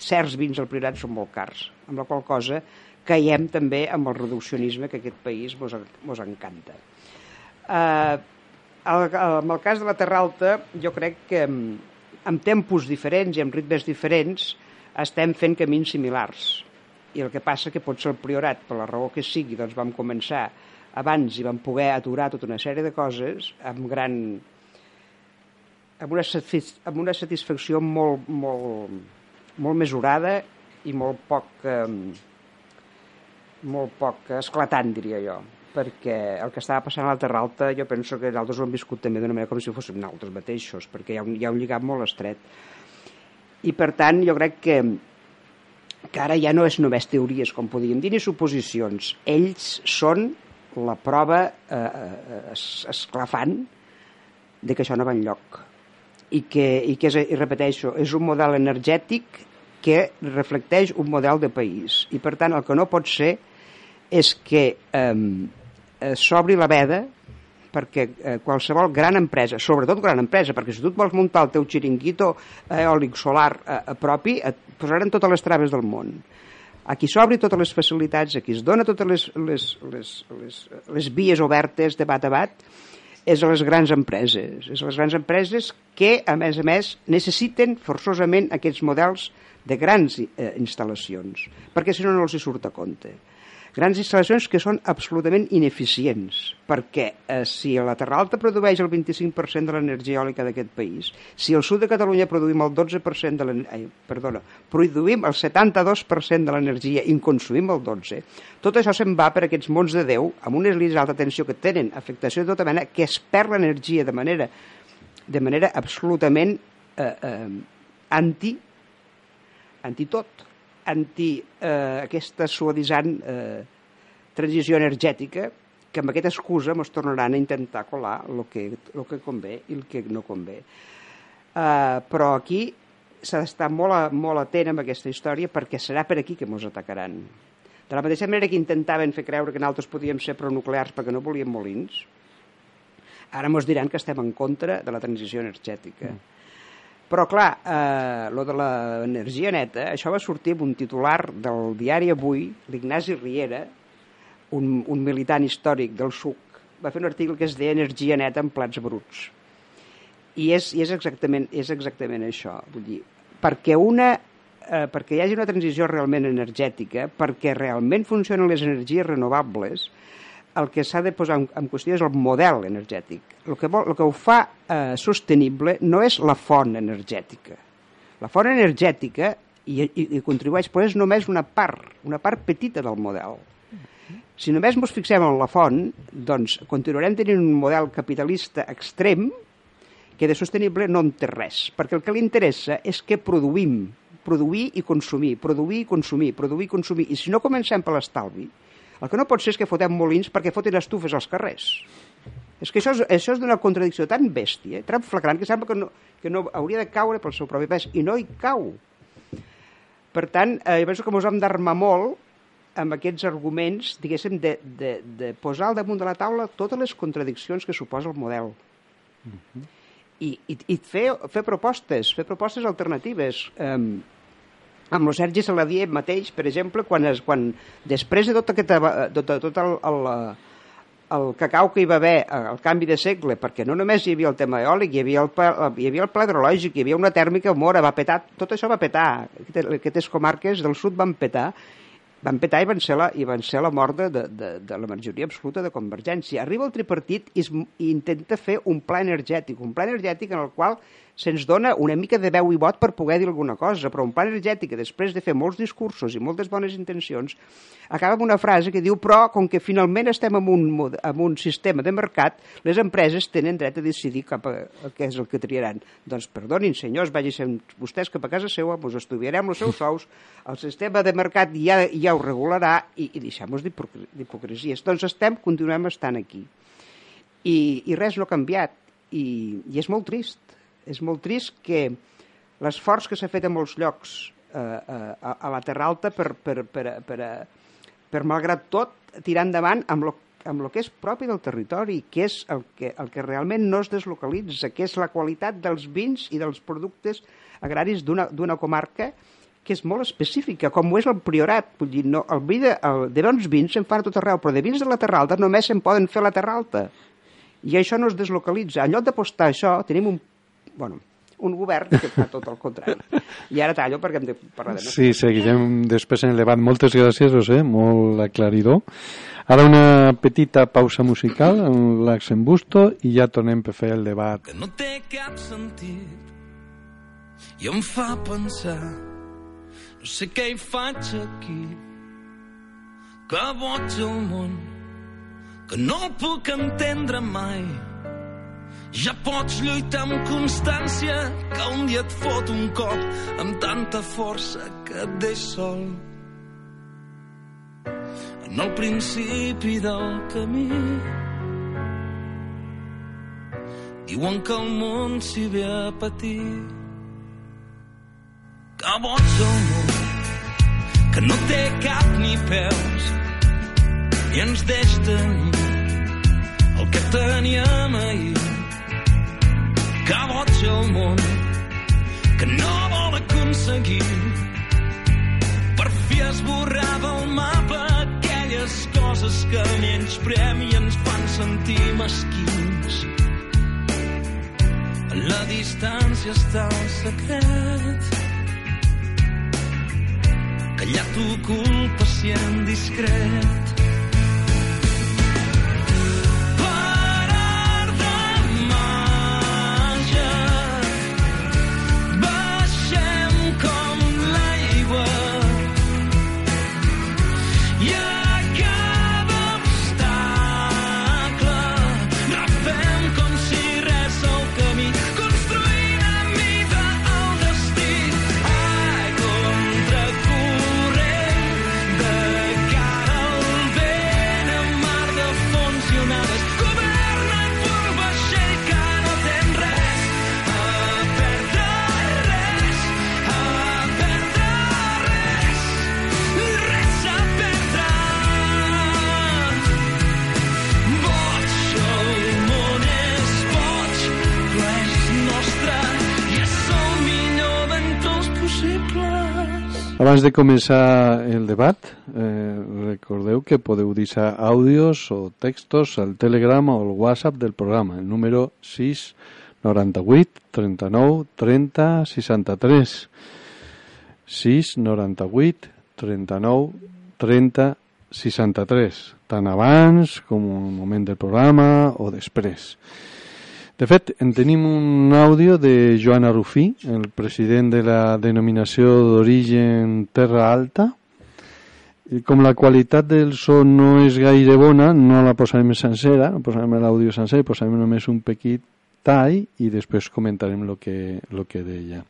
certs vins al Priorat són molt cars, amb la qual cosa caiem també amb el reduccionisme que aquest país mos, mos encanta. Eh, el, en el cas de la Terra Alta, jo crec que amb tempos diferents i amb ritmes diferents estem fent camins similars. I el que passa que pot ser el Priorat, per la raó que sigui, doncs vam començar abans i vam poder aturar tota una sèrie de coses amb gran amb una, amb una satisfacció molt, molt, molt mesurada i molt poc eh, molt poc esclatant, diria jo perquè el que estava passant a la Terra Alta jo penso que nosaltres ho hem viscut també d'una manera com si fóssim nosaltres mateixos, perquè hi ha un, hi ha un lligam molt estret. I per tant jo crec que, que ara ja no és només teories, com podíem dir, ni suposicions. Ells són la prova eh, eh, esclafant de que això no va enlloc. I que, i que és, i repeteixo, és un model energètic que reflecteix un model de país. I per tant el que no pot ser és que eh, s'obri la veda perquè eh, qualsevol gran empresa, sobretot gran empresa, perquè si tu et vols muntar el teu xiringuito eòlic solar eh, propi, et posaran totes les traves del món a qui s'obri totes les facilitats, a qui es dona totes les, les, les, les, les vies obertes de bat a bat, és a les grans empreses. És a les grans empreses que, a més a més, necessiten forçosament aquests models de grans eh, instal·lacions, perquè si no, no els hi surt a compte grans instal·lacions que són absolutament ineficients, perquè eh, si la Terra Alta produeix el 25% de l'energia eòlica d'aquest país, si al sud de Catalunya produïm el 12% de l'energia, perdona, produïm el 72% de l'energia i en consumim el 12%, tot això se'n va per aquests mons de Déu, amb unes línies d'alta tensió que tenen afectació de tota mena, que es perd l'energia de manera, de manera absolutament eh, eh, anti, anti tot anti eh, aquesta suavitzant eh, transició energètica que amb aquesta excusa ens tornaran a intentar colar el que, el que convé i el que no convé. Eh, però aquí s'ha d'estar molt, molt atent amb aquesta història perquè serà per aquí que ens atacaran. De la mateixa manera que intentaven fer creure que nosaltres podíem ser pronuclears perquè no volíem molins, ara ens diran que estem en contra de la transició energètica. Mm Però, clar, eh, lo de l'energia neta, això va sortir amb un titular del diari Avui, l'Ignasi Riera, un, un militant històric del SUC, va fer un article que es deia Energia neta en plats bruts. I és, i és, exactament, és exactament això. Vull dir, perquè, una, eh, perquè hi hagi una transició realment energètica, perquè realment funcionen les energies renovables, el que s'ha de posar en, en qüestió és el model energètic. El que, vol, el que ho fa eh, sostenible no és la font energètica. La font energètica i, i, i contribueix, però és només una part, una part petita del model. Si només ens fixem en la font, doncs continuarem tenint un model capitalista extrem que de sostenible no en té res, perquè el que li interessa és que produïm, produir i consumir, produir i consumir, produir i consumir, i si no comencem per l'estalvi, el que no pot ser és que fotem molins perquè foten estufes als carrers. És que això és, això és d'una contradicció tan bèstia, tan flagrant, que sembla que no, que no hauria de caure pel seu propi pes, i no hi cau. Per tant, eh, jo penso que ens hem d'armar molt amb aquests arguments, diguéssim, de, de, de posar al damunt de la taula totes les contradiccions que suposa el model. Uh -huh. I, i, i fer, fer propostes, fer propostes alternatives. Eh, amb el Sergi Saladier mateix, per exemple, quan, es, quan després de tot, aquest, tot, tot el, el, el cacau que hi va haver, el canvi de segle, perquè no només hi havia el tema eòlic, hi havia el, hi havia el pla hidrològic, hi havia una tèrmica mora, va petar, tot això va petar, aquestes comarques del sud van petar, van petar i van ser la, i van ser la mort de, de, de la majoria absoluta de Convergència. Arriba el tripartit i, es, i intenta fer un pla energètic, un pla energètic en el qual se'ns dona una mica de veu i vot per poder dir alguna cosa, però un pla energètic després de fer molts discursos i moltes bones intencions acaba amb una frase que diu però com que finalment estem en un, en un sistema de mercat, les empreses tenen dret a decidir cap a, a què és el que triaran. Doncs perdonin senyors, vagin vostès cap a casa seva, us estudiarem els seus sous, el sistema de mercat ja, ja ho regularà i, i deixem-nos d'hipocresies. Doncs estem, continuem estant aquí. I, i res no ha canviat i, i és molt trist és molt trist que l'esforç que s'ha fet a molts llocs eh, eh, a, a la Terra Alta per, per, per, per, per, malgrat tot, tirar endavant amb lo, amb el que és propi del territori, que és el que, el que realment no es deslocalitza, que és la qualitat dels vins i dels productes agraris d'una comarca que és molt específica, com ho és el Priorat. Vull dir, no, el vi de, el, de bons vins se'n fan a tot arreu, però de vins de la Terra Alta només se'n poden fer a la Terra Alta. I això no es deslocalitza. En lloc d'apostar això, tenim un bueno, un govern que fa tot el contrari. I ara tallo perquè hem de parlar de... Sí, seguirem després en el debat. Moltes gràcies, José, molt aclaridor. Ara una petita pausa musical amb l'accent busto i ja tornem per fer el debat. Que no té cap sentit i em fa pensar no sé què hi faig aquí que boig el món que no el puc entendre mai ja pots lluitar amb constància que un dia et fot un cop amb tanta força que et deix sol. En el principi del camí diuen que el món s'hi ve a patir que boig el món que no té cap ni peus i ens deix tenir el que teníem ahir que boig el món que no vol aconseguir. Per fi esborrar del mapa aquelles coses que menysprem i ens fan sentir mesquins. A la distància està el secret. Callat ocupa sent discret Abans de començar el debat, eh, recordeu que podeu deixar àudios o textos al Telegram o al WhatsApp del programa, el número 6 98 39 30 63 6 98 39 30 63 tant abans com un moment del programa o després. De fet, en tenim un àudio de Joana Rufí, el president de la denominació d'origen Terra Alta, i com la qualitat del so no és gaire bona, no la posarem sencera, no posarem l'àudio sencer, posarem només un petit tall i després comentarem el que, lo que deia.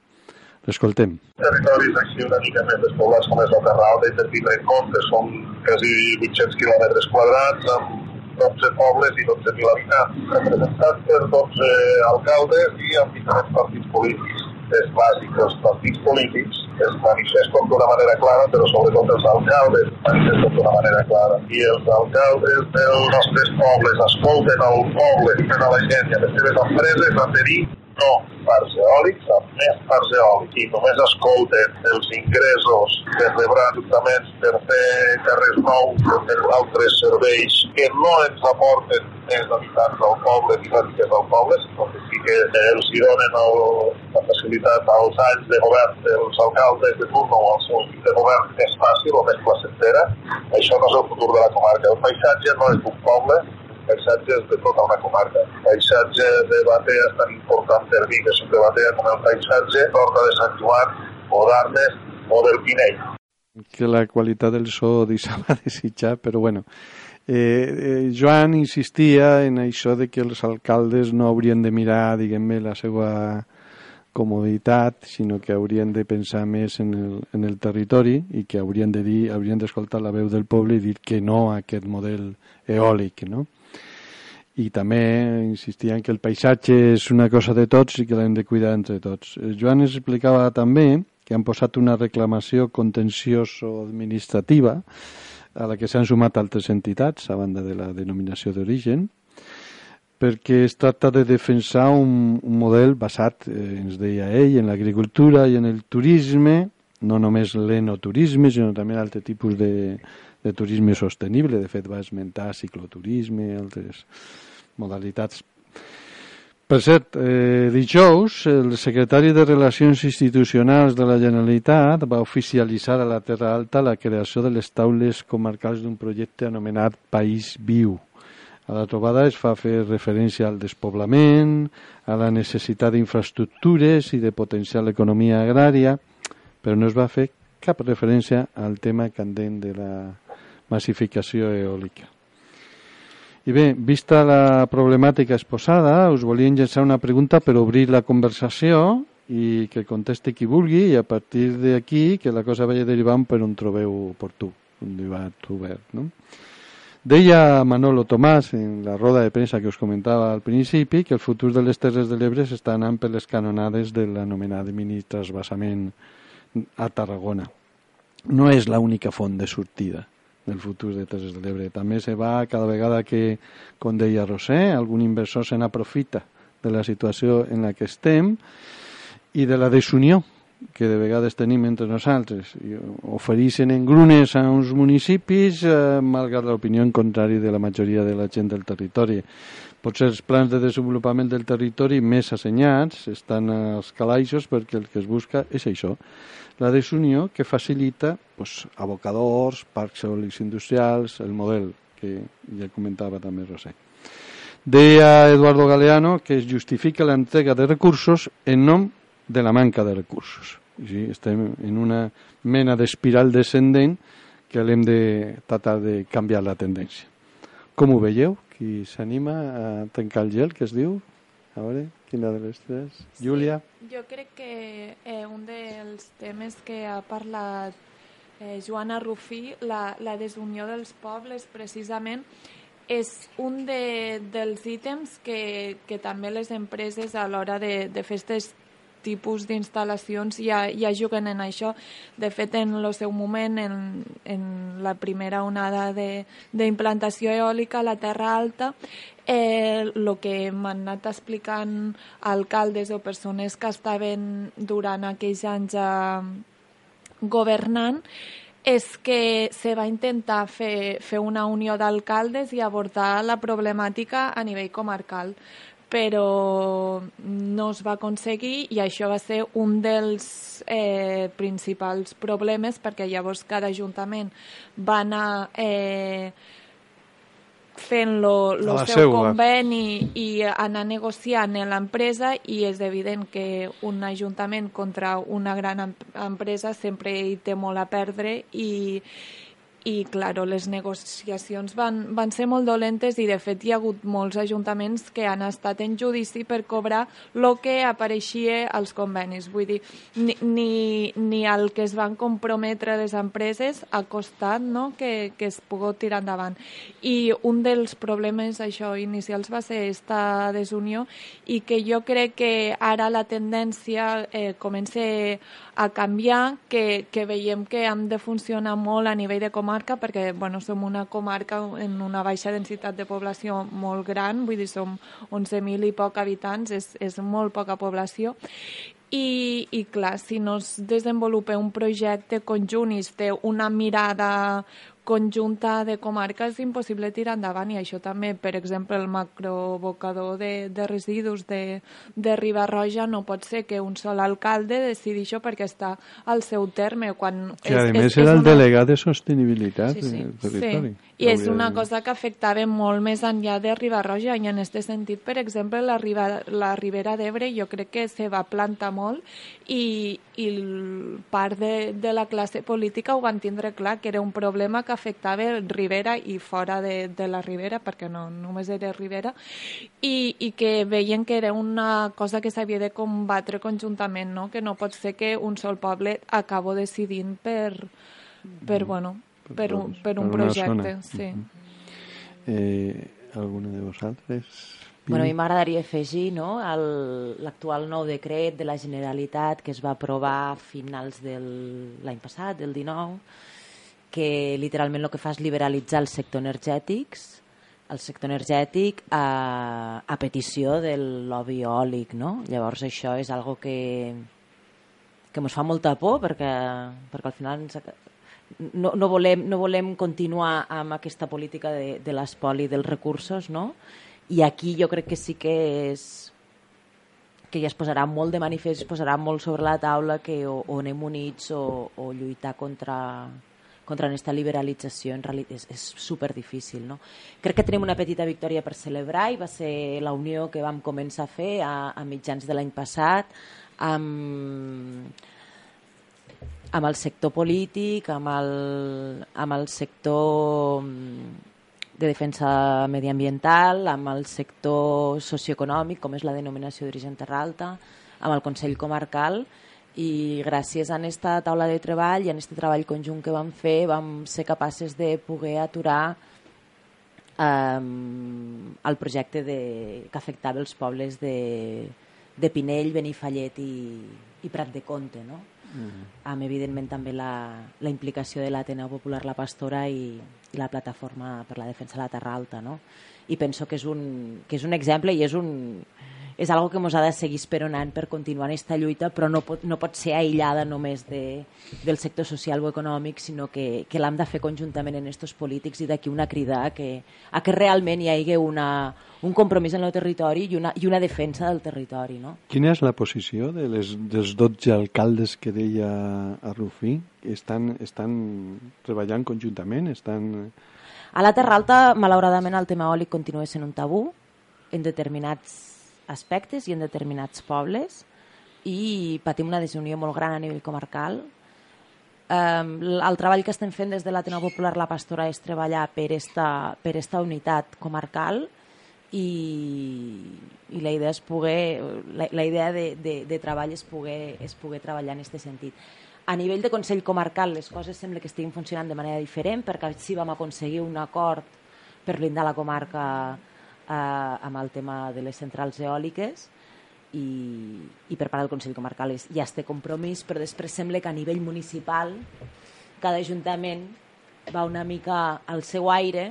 L'escoltem. Territoris així una mica més despoblats com és la Terra Alta i tindre en compte són quasi 800 quilòmetres quadrats amb 12 pobles i 12.000 habitants, representats per 12 alcaldes i amb diferents partits polítics. És bàsic que els partits polítics es manifesten d'una manera clara, però sobretot els alcaldes es manifesten d'una manera clara. I els alcaldes dels nostres pobles escolten el poble, escolten a la gent i a les seves empreses a tenir no parcs eòlics, amb més parcs eòlics i només escolten els ingressos que rebran ajuntaments per fer carrers nous o per altres serveis que no ens aporten més habitants al poble ni ràtiques al poble, sinó que sí que els hi donen el, la facilitat als anys de govern dels alcaldes de turno o als seus de govern més fàcil o més placentera. Això no és el futur de la comarca. El paisatge no és d'un poble, paisatges de tota una comarca. El paisatge de Batea és tan important per mi que de Batea com el paisatge d'Horta de Sant Joan o d'Arnes o del Pinell. Que la qualitat del so deixava desitjar, però bueno. Eh, eh, Joan insistia en això de que els alcaldes no haurien de mirar, diguem-ne, la seva comoditat, sinó que haurien de pensar més en el, en el territori i que haurien de dir, haurien d'escoltar la veu del poble i dir que no a aquest model eòlic, no? I també insistien que el paisatge és una cosa de tots i que l'hem de cuidar entre tots. Joan ens explicava també que han posat una reclamació contencioso-administrativa a la que s'han sumat altres entitats, a banda de la denominació d'origen, perquè es tracta de defensar un, un model basat, eh, ens deia ell, en l'agricultura i en el turisme, no només l'enoturisme, sinó també altre tipus de, de turisme sostenible. De fet, va esmentar cicloturisme, altres modalitats. Per cert, eh, dijous, el secretari de Relacions Institucionals de la Generalitat va oficialitzar a la Terra Alta la creació de les taules comarcals d'un projecte anomenat País Viu. A la trobada es fa fer referència al despoblament, a la necessitat d'infraestructures i de potenciar l'economia agrària, però no es va fer cap referència al tema candent de la massificació eòlica. I bé, vista la problemàtica exposada, us volíem llançar una pregunta per obrir la conversació i que contesti qui vulgui i a partir d'aquí que la cosa vagi derivant per on trobeu oportú, un debat obert. No? Deia Manolo Tomàs en la roda de premsa que us comentava al principi que el futur de les Terres de l'Ebre s'està anant per les canonades de l'anomenat mini trasbassament a Tarragona. No és l'única font de sortida del futur de Terres de l'Ebre. També se va cada vegada que, com deia Rosé, algun inversor se n'aprofita de la situació en la que estem i de la desunió que de vegades tenim entre nosaltres. I ofereixen engrunes a uns municipis eh, malgrat l'opinió en contrari de la majoria de la gent del territori. Potser els plans de desenvolupament del territori més assenyats estan als calaixos perquè el que es busca és això, la desunió que facilita pues, abocadors, parcs eòlics industrials, el model que ja comentava també Rosé. Deia Eduardo Galeano que es justifica l'entrega de recursos en nom de la manca de recursos. Sí, estem en una mena d'espiral descendent que l'hem de tratar de canviar la tendència. Com ho veieu? Qui s'anima a tancar el gel, que es diu? A veure, quina de les tres? Sí, Júlia? Jo crec que eh, un dels temes que ha parlat eh, Joana Rufí, la, la desunió dels pobles, precisament, és un de, dels ítems que, que també les empreses a l'hora de, de fer aquestes tipus d'instal·lacions ja, ja juguen en això. De fet, en el seu moment, en, en la primera onada d'implantació eòlica a la Terra Alta, el eh, que m'han anat explicant alcaldes o persones que estaven durant aquells anys a, governant és que se va intentar fer, fer una unió d'alcaldes i abordar la problemàtica a nivell comarcal però no es va aconseguir i això va ser un dels eh, principals problemes perquè llavors cada ajuntament va anar eh, fent lo, lo seu seua. conveni i anar negociant en l'empresa i és evident que un ajuntament contra una gran em- empresa sempre hi té molt a perdre i, i claro, les negociacions van, van ser molt dolentes i de fet hi ha hagut molts ajuntaments que han estat en judici per cobrar el que apareixia als convenis. Vull dir, ni, ni, ni el que es van comprometre les empreses ha costat no? que, que es pugui tirar endavant. I un dels problemes això inicials va ser esta desunió i que jo crec que ara la tendència eh, comença a canviar, que, que veiem que hem de funcionar molt a nivell de comarca, perquè bueno, som una comarca en una baixa densitat de població molt gran, vull dir, som 11.000 i poc habitants, és, és molt poca població, i, i clar, si no es desenvolupa un projecte conjunt i es té una mirada conjunta de comarca és impossible tirar endavant i això també, per exemple, el macrobocador de, de residus de, de Ribarroja no pot ser que un sol alcalde decidi això perquè està al seu terme quan Que a més era el una- delegat de sostenibilitat Sí, sí. del territori. Sí, i és una cosa que afectava molt més enllà de Ribarroja i en aquest sentit, per exemple, la, riba, la Ribera d'Ebre jo crec que se va plantar molt i, i part de, de la classe política ho van tindre clar, que era un problema que afectava Ribera i fora de, de la Ribera, perquè no només era Ribera, i, i que veien que era una cosa que s'havia de combatre conjuntament, no? que no pot ser que un sol poble acabo decidint per, per, bueno, per, un, per un projecte. zona. Sí. Eh, alguna de vosaltres? Bueno, a mi m'agradaria afegir no, l'actual nou decret de la Generalitat que es va aprovar a finals de l'any passat, del 19, que literalment el que fa és liberalitzar el sector energètics, el sector energètic a, a petició del lobby eòlic, no? Llavors això és algo que, que ens fa molta por perquè, perquè al final ens, no, no, volem, no volem continuar amb aquesta política de, de l'espoli dels recursos, no? I aquí jo crec que sí que és que ja es posarà molt de manifest, es posarà molt sobre la taula que o, o anem units o, o lluitar contra, contra aquesta liberalització en realitat és, és super difícil. No? Crec que tenim una petita victòria per celebrar i va ser la unió que vam començar a fer a, a mitjans de l'any passat amb, amb el sector polític, amb el, amb el sector mm, de defensa mediambiental, amb el sector socioeconòmic, com és la denominació d'origen terra alta, amb el Consell Comarcal, i gràcies a aquesta taula de treball i a aquest treball conjunt que vam fer vam ser capaces de poder aturar um, el projecte de, que afectava els pobles de, de Pinell, Benifallet i, i Prat de Comte, no? Amb evidentment també la, la implicació de l'Ateneu Popular La Pastora i, i la plataforma per la defensa de la Terra Alta no? i penso que és un, que és un exemple i és un és algo que ens ha de seguir esperonant per continuar en aquesta lluita, però no pot, no pot ser aïllada només de, del sector social o econòmic, sinó que, que l'hem de fer conjuntament en estos polítics i d'aquí una crida a que, a que realment hi hagi una, un compromís en el territori i una, i una defensa del territori. No? Quina és la posició de les, dels 12 alcaldes que deia a Rufí? Estan, estan treballant conjuntament? Estan... A la Terra Alta, malauradament, el tema eòlic continua sent un tabú en determinats aspectes i en determinats pobles i patim una desunió molt gran a nivell comarcal. El treball que estem fent des de l'Ateneu Popular La Pastora és treballar per esta, per esta unitat comarcal i, i la idea és poder la, la idea de, de, de treball és poder, és poder treballar en aquest sentit. A nivell de Consell Comarcal les coses sembla que estiguin funcionant de manera diferent perquè sí vam aconseguir un acord per blindar la comarca eh, amb el tema de les centrals eòliques i, i per part del Consell Comarcal és, ja es té compromís, però després sembla que a nivell municipal cada ajuntament va una mica al seu aire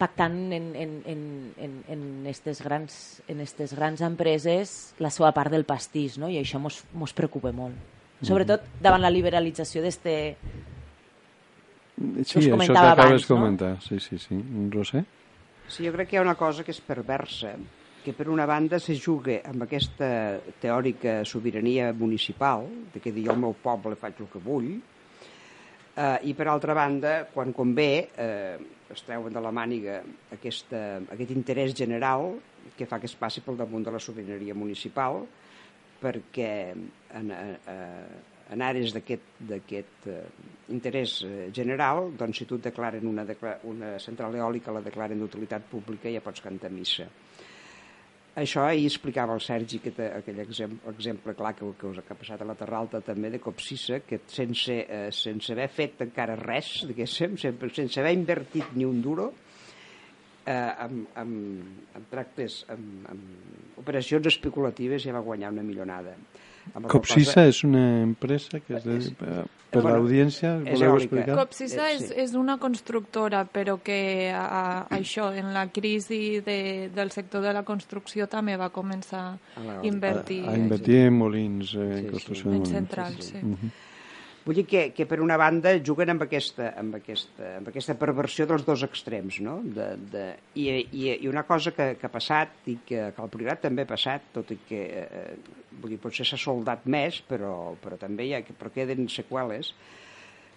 pactant en, en, en, en, en, estes grans, en estes grans empreses la seva part del pastís, no? i això mos preocupa molt. Sobretot davant la liberalització d'este... Sí, això que acabes de no? comentar. Sí, sí, sí. Roser? Sí, jo crec que hi ha una cosa que és perversa, que per una banda se juga amb aquesta teòrica sobirania municipal, de que jo al meu poble faig el que vull, eh, i per altra banda, quan convé, eh, es treuen de la màniga aquesta, aquest interès general que fa que es passi pel damunt de la sobirania municipal, perquè en, eh, en àrees d'aquest eh, interès eh, general, doncs si tu et declaren una, una central eòlica, la declaren d'utilitat pública, ja pots cantar missa. Això ahir explicava el Sergi que té aquell exemple, exemple clar que, que, us ha passat a la Terra Alta també de Copsissa, que sense, eh, sense haver fet encara res, diguéssim, sense, sense haver invertit ni un duro, eh, amb, amb, amb tractes, amb, amb operacions especulatives ja va guanyar una milionada. Cosa- és una empresa que és de, per, per Bueno, l'audiència, voleu explicar? Copsissa Eh, és, sí. és una constructora, però que a, a, això, en la crisi de, del sector de la construcció també va començar A la- a invertir A, a invertir en molins, eh, en Sí, construcció sí. de en molins. centrals. Sí. Mhm. Vull dir que, que per una banda juguen amb aquesta, amb aquesta, amb aquesta perversió dels dos extrems, no? De, de, i, i, I una cosa que, que ha passat, i que, que al Priorat també ha passat, tot i que eh, vull dir, potser s'ha soldat més, però, però també hi ha, però queden seqüeles,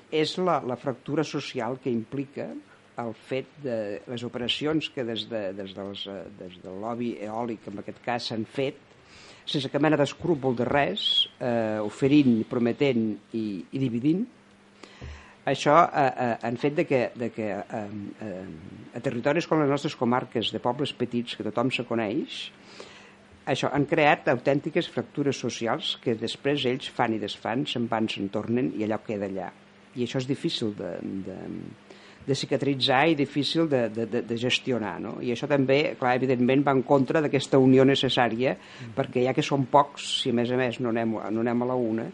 és la, la fractura social que implica el fet de les operacions que des, de, des, dels, eh, des del lobby eòlic, en aquest cas, s'han fet, sense cap mena d'escrúpol de res, eh, oferint, prometent i, i dividint, això eh, eh, han fet de que, de que eh, eh, a territoris com les nostres comarques de pobles petits que tothom se coneix, això han creat autèntiques fractures socials que després ells fan i desfan, se'n van, se'n tornen i allò queda allà. I això és difícil de, de, de cicatritzar i difícil de, de, de, de gestionar. No? I això també, clar, evidentment, va en contra d'aquesta unió necessària, perquè ja que som pocs, si a més a més no anem, no anem a la una,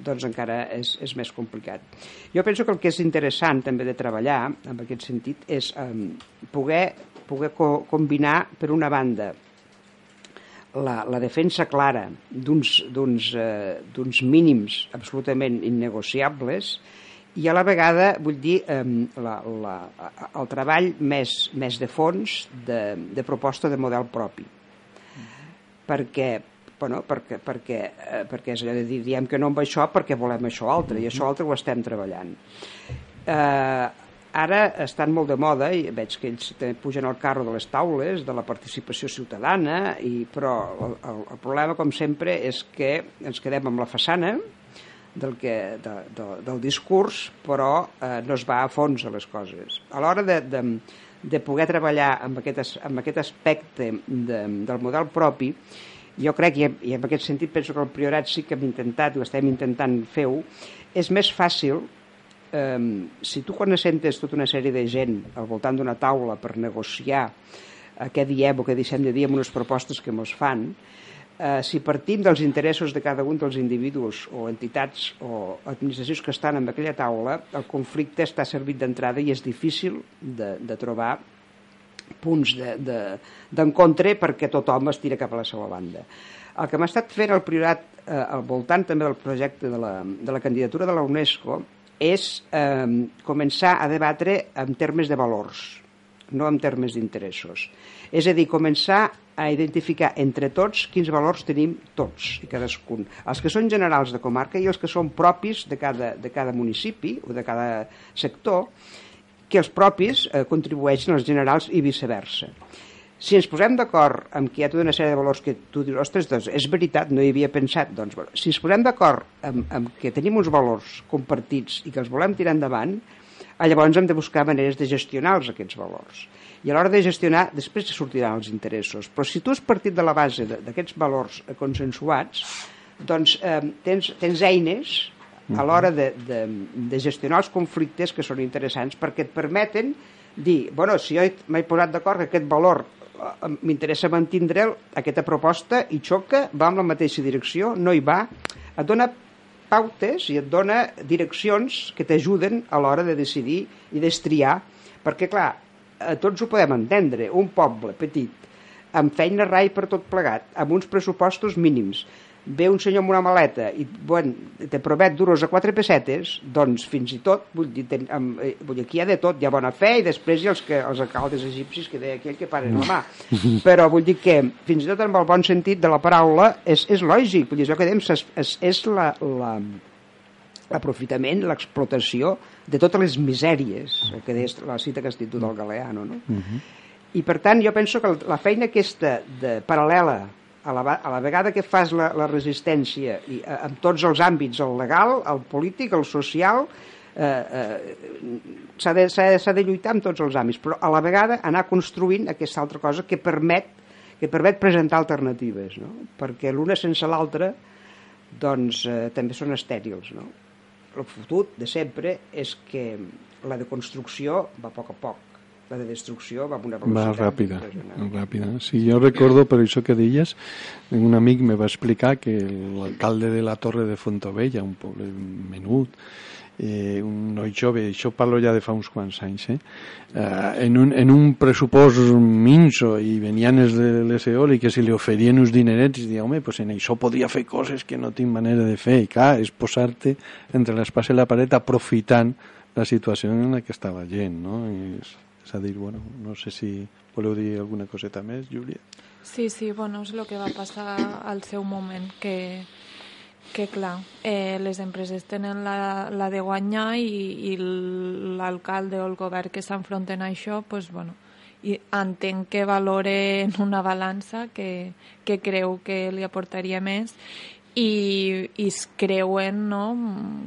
doncs encara és, és més complicat. Jo penso que el que és interessant també de treballar, en aquest sentit, és eh, poder, poder co combinar, per una banda, la, la defensa clara d'uns eh, mínims absolutament innegociables i a la vegada, vull dir, eh, la, la, el treball més, més de fons de, de proposta de model propi. Perquè, bueno, perquè, perquè, eh, perquè és allò de dir, diem que no amb això perquè volem això altre, i això altre ho estem treballant. Eh, ara estan molt de moda, i veig que ells també pugen al carro de les taules, de la participació ciutadana, i, però el, el, el problema, com sempre, és que ens quedem amb la façana, del, que, de, de, del discurs, però eh, no es va a fons a les coses. A l'hora de, de, de poder treballar amb aquest, amb aquest aspecte de, del model propi, jo crec, i, i en aquest sentit penso que el Priorat sí que hem intentat, o estem intentant fer-ho, és més fàcil eh, si tu quan assentes tota una sèrie de gent al voltant d'una taula per negociar eh, què diem o què deixem de dir amb unes propostes que ens fan, si partim dels interessos de cada un dels individus o entitats o administracions que estan en aquella taula, el conflicte està servit d'entrada i és difícil de, de trobar punts d'encontre de, d'encontre perquè tothom es tira cap a la seva banda. El que m'ha estat fent el Priorat eh, al voltant també del projecte de la, de la candidatura de la UNESCO és eh, començar a debatre en termes de valors, no en termes d'interessos. És a dir, començar a identificar entre tots quins valors tenim tots i cadascun. Els que són generals de comarca i els que són propis de cada, de cada municipi o de cada sector, que els propis eh, contribueixen als generals i viceversa. Si ens posem d'acord amb que hi ha tota una sèrie de valors que tu dius, ostres, doncs és veritat, no hi havia pensat, doncs bueno, si ens posem d'acord amb, amb que tenim uns valors compartits i que els volem tirar endavant, eh, llavors hem de buscar maneres de gestionar-los, aquests valors. I a l'hora de gestionar, després sortiran els interessos. Però si tu has partit de la base d'aquests valors eh, consensuats, doncs eh, tens, tens eines a l'hora de, de, de gestionar els conflictes que són interessants perquè et permeten dir, bueno, si jo m'he posat d'acord que aquest valor eh, m'interessa mantindre'l, aquesta proposta i xoca, va en la mateixa direcció, no hi va, et dona pautes i et dona direccions que t'ajuden a l'hora de decidir i d'estriar, perquè clar, tots ho podem entendre, un poble petit, amb feina rai per tot plegat, amb uns pressupostos mínims, ve un senyor amb una maleta i bueno, te promet duros a quatre pessetes, doncs fins i tot, vull dir, ten, amb, eh, vull dir aquí hi ha de tot, hi ha bona fe i després hi ha els, que, els alcaldes egipcis que deia aquell que paren la mà. Però vull dir que fins i tot en el bon sentit de la paraula és, és lògic, vull dir, això que dèiem és, és la, la, l'aprofitament, l'explotació de totes les misèries, que deia la cita que has dit tu del Galeano, no? Uh -huh. I per tant jo penso que la feina aquesta de paral·lela a la, a la vegada que fas la, la resistència i, a, en tots els àmbits, el legal, el polític, el social, eh, eh, s'ha de, de, de lluitar en tots els àmbits, però a la vegada anar construint aquesta altra cosa que permet, que permet presentar alternatives, no? perquè l'una sense l'altra doncs, eh, també són estèrils. No? El fotut de sempre és que la deconstrucció va a poc a poc la de destrucció va amb una velocitat va ràpida, ràpida. Sí, jo recordo per això que deies, un amic me va explicar que l'alcalde de la Torre de Fontovella, un poble menut, eh, un noi jove, això parlo ja de fa uns quants anys, eh? eh en, un, en un pressupost minso i venien els de les eòliques i li oferien uns dinerets i deia, home, pues en això podria fer coses que no tinc manera de fer i clar, és posar-te entre l'espasa i la paret aprofitant la situació en la que estava gent, no? És, és a dir, bueno, no sé si voleu dir alguna coseta més, Júlia. Sí, sí, bueno, és el que va passar al seu moment, que, que clar, eh, les empreses tenen la, la de guanyar i, i l'alcalde o el govern que s'enfronten a això, pues, bueno, i entenc que valoren una balança que, que creu que li aportaria més i, i es creuen no,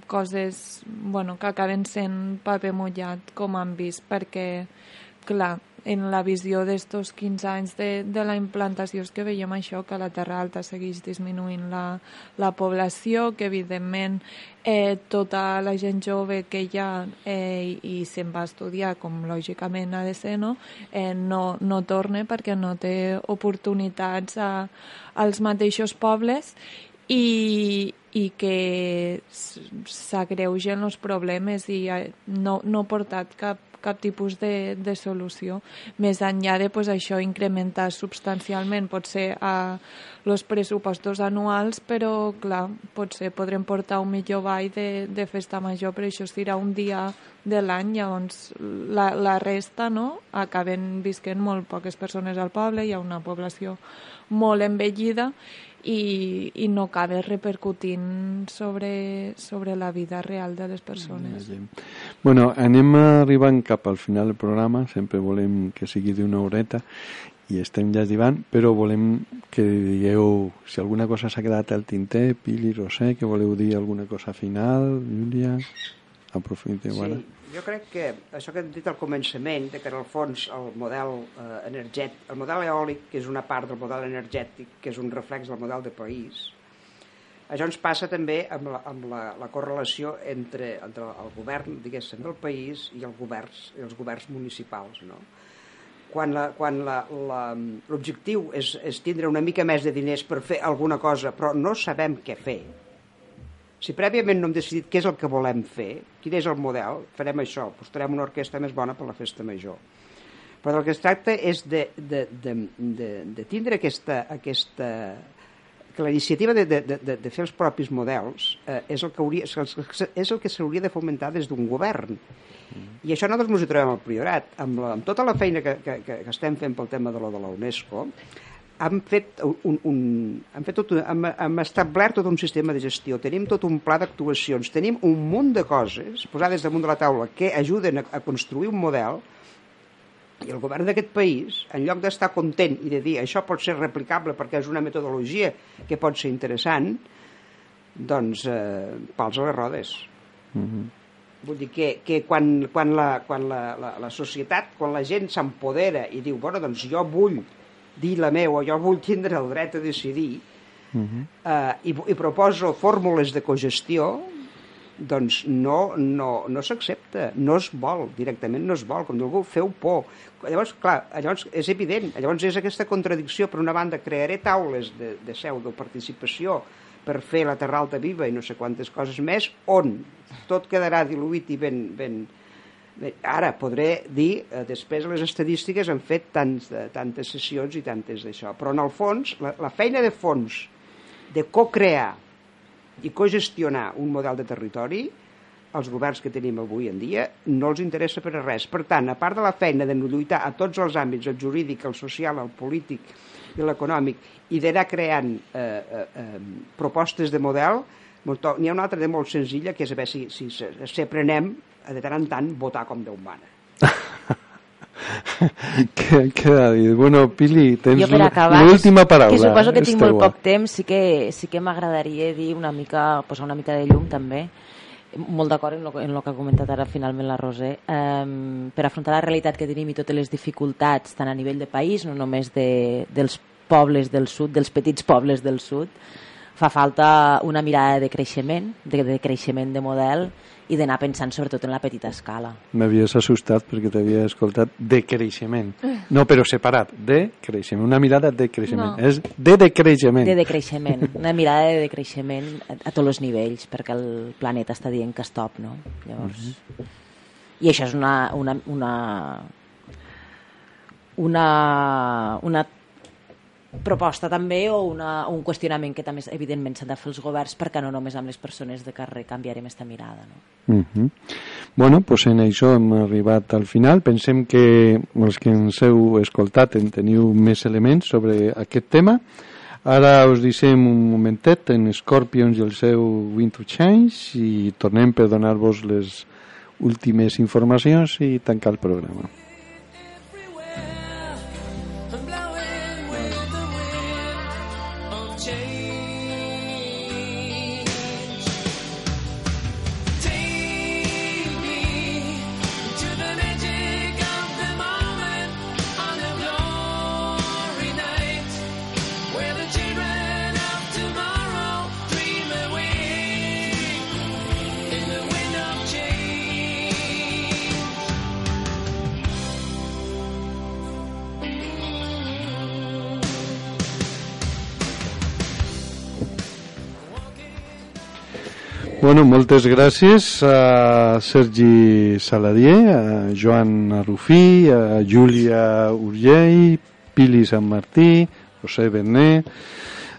coses bueno, que acaben sent paper mullat com han vist perquè clar, en la visió d'estos 15 anys de, de la implantació. És que veiem això, que la Terra Alta segueix disminuint la, la població, que evidentment eh, tota la gent jove que hi ha eh, i se'n va estudiar, com lògicament ha de ser, no, eh, no, no torna perquè no té oportunitats a, als mateixos pobles i, i que s'agreugen els problemes i no, no ha portat cap, cap tipus de, de solució. Més enllà de pues, això incrementar substancialment, pot ser a els pressupostos anuals, però clar, potser podrem portar un millor ball de, de festa major, però això serà un dia de l'any, llavors la, la resta no? acaben visquent molt poques persones al poble, hi ha una població molt envellida i, i no acaba repercutint sobre, sobre la vida real de les persones. Bueno, anem arribant cap al final del programa, sempre volem que sigui d'una horeta i estem ja arribant, però volem que digueu si alguna cosa s'ha quedat al tinter, Pili, Rosé, que voleu dir alguna cosa final, Júlia, aprofiteu sí. ara. Jo crec que això que hem dit al començament, de que en el fons el model eh, energètic, el model eòlic, que és una part del model energètic, que és un reflex del model de país, això ens passa també amb la, amb la, la correlació entre, entre el govern, diguéssim, del país i els governs, i els governs municipals, no? Quan l'objectiu és, és tindre una mica més de diners per fer alguna cosa, però no sabem què fer, si prèviament no hem decidit què és el que volem fer, quin és el model, farem això, postarem una orquestra més bona per la festa major. Però del que es tracta és de, de, de, de, de tindre aquesta, aquesta que la iniciativa de, de, de, de fer els propis models eh, és el que hauria, és el que s'hauria de fomentar des d'un govern. I això nosaltres ens hi trobem al Priorat. Amb, la, amb tota la feina que, que, que estem fent pel tema de lo de la UNESCO, hem fet, un, un, hem, fet tot, hem, hem establert tot un sistema de gestió, tenim tot un pla d'actuacions, tenim un munt de coses posades damunt de la taula que ajuden a, a construir un model i el govern d'aquest país, en lloc d'estar content i de dir això pot ser replicable perquè és una metodologia que pot ser interessant, doncs eh, pals a les rodes. Mm -hmm. Vull dir que, que quan, quan, la, quan la, la, la societat, quan la gent s'empodera i diu, bueno, doncs jo vull dir la meva, jo vull tindre el dret a decidir, uh mhm. -huh. eh, i, i proposo fórmules de cogestió, doncs no, no, no s'accepta, no es vol, directament no es vol, com algú feu por. Llavors, clar, llavors és evident, llavors és aquesta contradicció, per una banda, crearé taules de, de pseudoparticipació per fer la Terra Alta viva i no sé quantes coses més, on tot quedarà diluït i ben, ben, ara podré dir, eh, després les estadístiques han fet tants, eh, tantes sessions i tantes d'això, però en el fons, la, la feina de fons de co-crear i cogestionar un model de territori, els governs que tenim avui en dia no els interessa per a res. Per tant, a part de la feina de lluitar a tots els àmbits, el jurídic, el social, el polític i l'econòmic, i d'anar creant eh, eh, eh, propostes de model, n'hi ha una altra de molt senzilla, que és a veure si, si, si aprenem de tant en tant votar com Déu mana. què, què ha dit? Bueno, Pili, tens l'última paraula. Que suposo que tinc molt poc temps, sí que, sí que m'agradaria dir una mica, posar una mica de llum també, molt d'acord en, lo, en el que ha comentat ara finalment la Roser, um, per afrontar la realitat que tenim i totes les dificultats, tant a nivell de país, no només de, dels pobles del sud, dels petits pobles del sud, fa falta una mirada de creixement, de, de creixement de model, i d'anar pensant sobretot en la petita escala. M'havies assustat perquè t'havia escoltat de creixement. No, però separat, de creixement. Una mirada de creixement. No. És de decreixement. De decreixement. Una mirada de decreixement a, a tots els nivells, perquè el planeta està dient que stop, no? Llavors... Uh -huh. I això és una, una, una, una, una proposta també o una, un qüestionament que també evidentment s'han de fer els governs perquè no només amb les persones de carrer canviarem aquesta mirada. No? Uh -huh. Bueno, pues en això hem arribat al final. Pensem que els que ens heu escoltat en teniu més elements sobre aquest tema. Ara us deixem un momentet en Scorpions i el seu Winter Change i tornem per donar-vos les últimes informacions i tancar el programa. Bueno, moltes gràcies a Sergi Saladier, a Joan Arrufí, a Júlia Urgell, Pili Sant Martí, José Bené,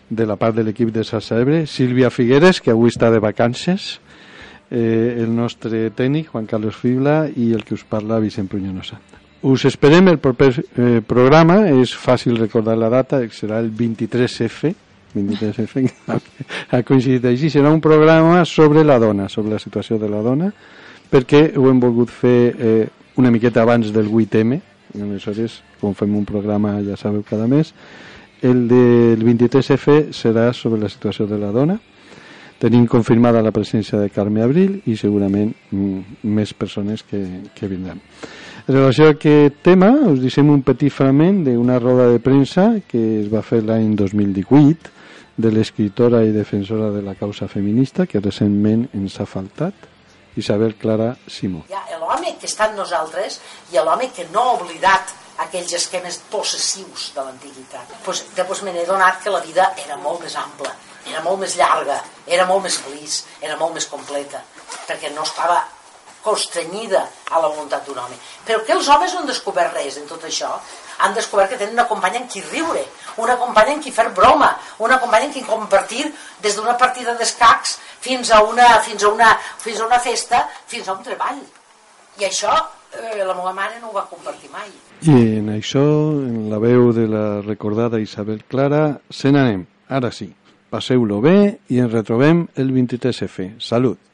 de la part de l'equip de Salsa Ebre, Sílvia Figueres, que avui està de vacances, eh, el nostre tècnic, Juan Carlos Fibla, i el que us parla, Vicent Pruñonosa. Us esperem el proper eh, programa, és fàcil recordar la data, serà el 23F, 23F, ha coincidit així. Serà un programa sobre la dona, sobre la situació de la dona, perquè ho hem volgut fer eh, una miqueta abans del 8M, aleshores, com fem un programa, ja sabeu, cada mes, el del 23F serà sobre la situació de la dona. Tenim confirmada la presència de Carme Abril i segurament mm, més persones que, que vindran. En relació a aquest tema, us deixem un petit fragment d'una roda de premsa que es va fer l'any 2018 de l'escriptora i defensora de la causa feminista que recentment ens ha faltat, Isabel Clara Simó. Hi ha l'home que està en nosaltres i l'home que no ha oblidat aquells esquemes possessius de l'antiguitat. Pues, després me n'he donat que la vida era molt més ampla, era molt més llarga, era molt més feliç, era molt més completa, perquè no estava constrenyida a la voluntat d'un home. Però que els homes no han descobert res en tot això, han descobert que tenen una companya en qui riure, una companya en qui fer broma, una companya en qui compartir des d'una partida d'escacs fins a una, fins a una, fins a una festa, fins a un treball. I això eh, la meva mare no ho va compartir mai. I en això, en la veu de la recordada Isabel Clara, se n'anem. Ara sí, passeu-lo bé i ens retrobem el 23F. Salut!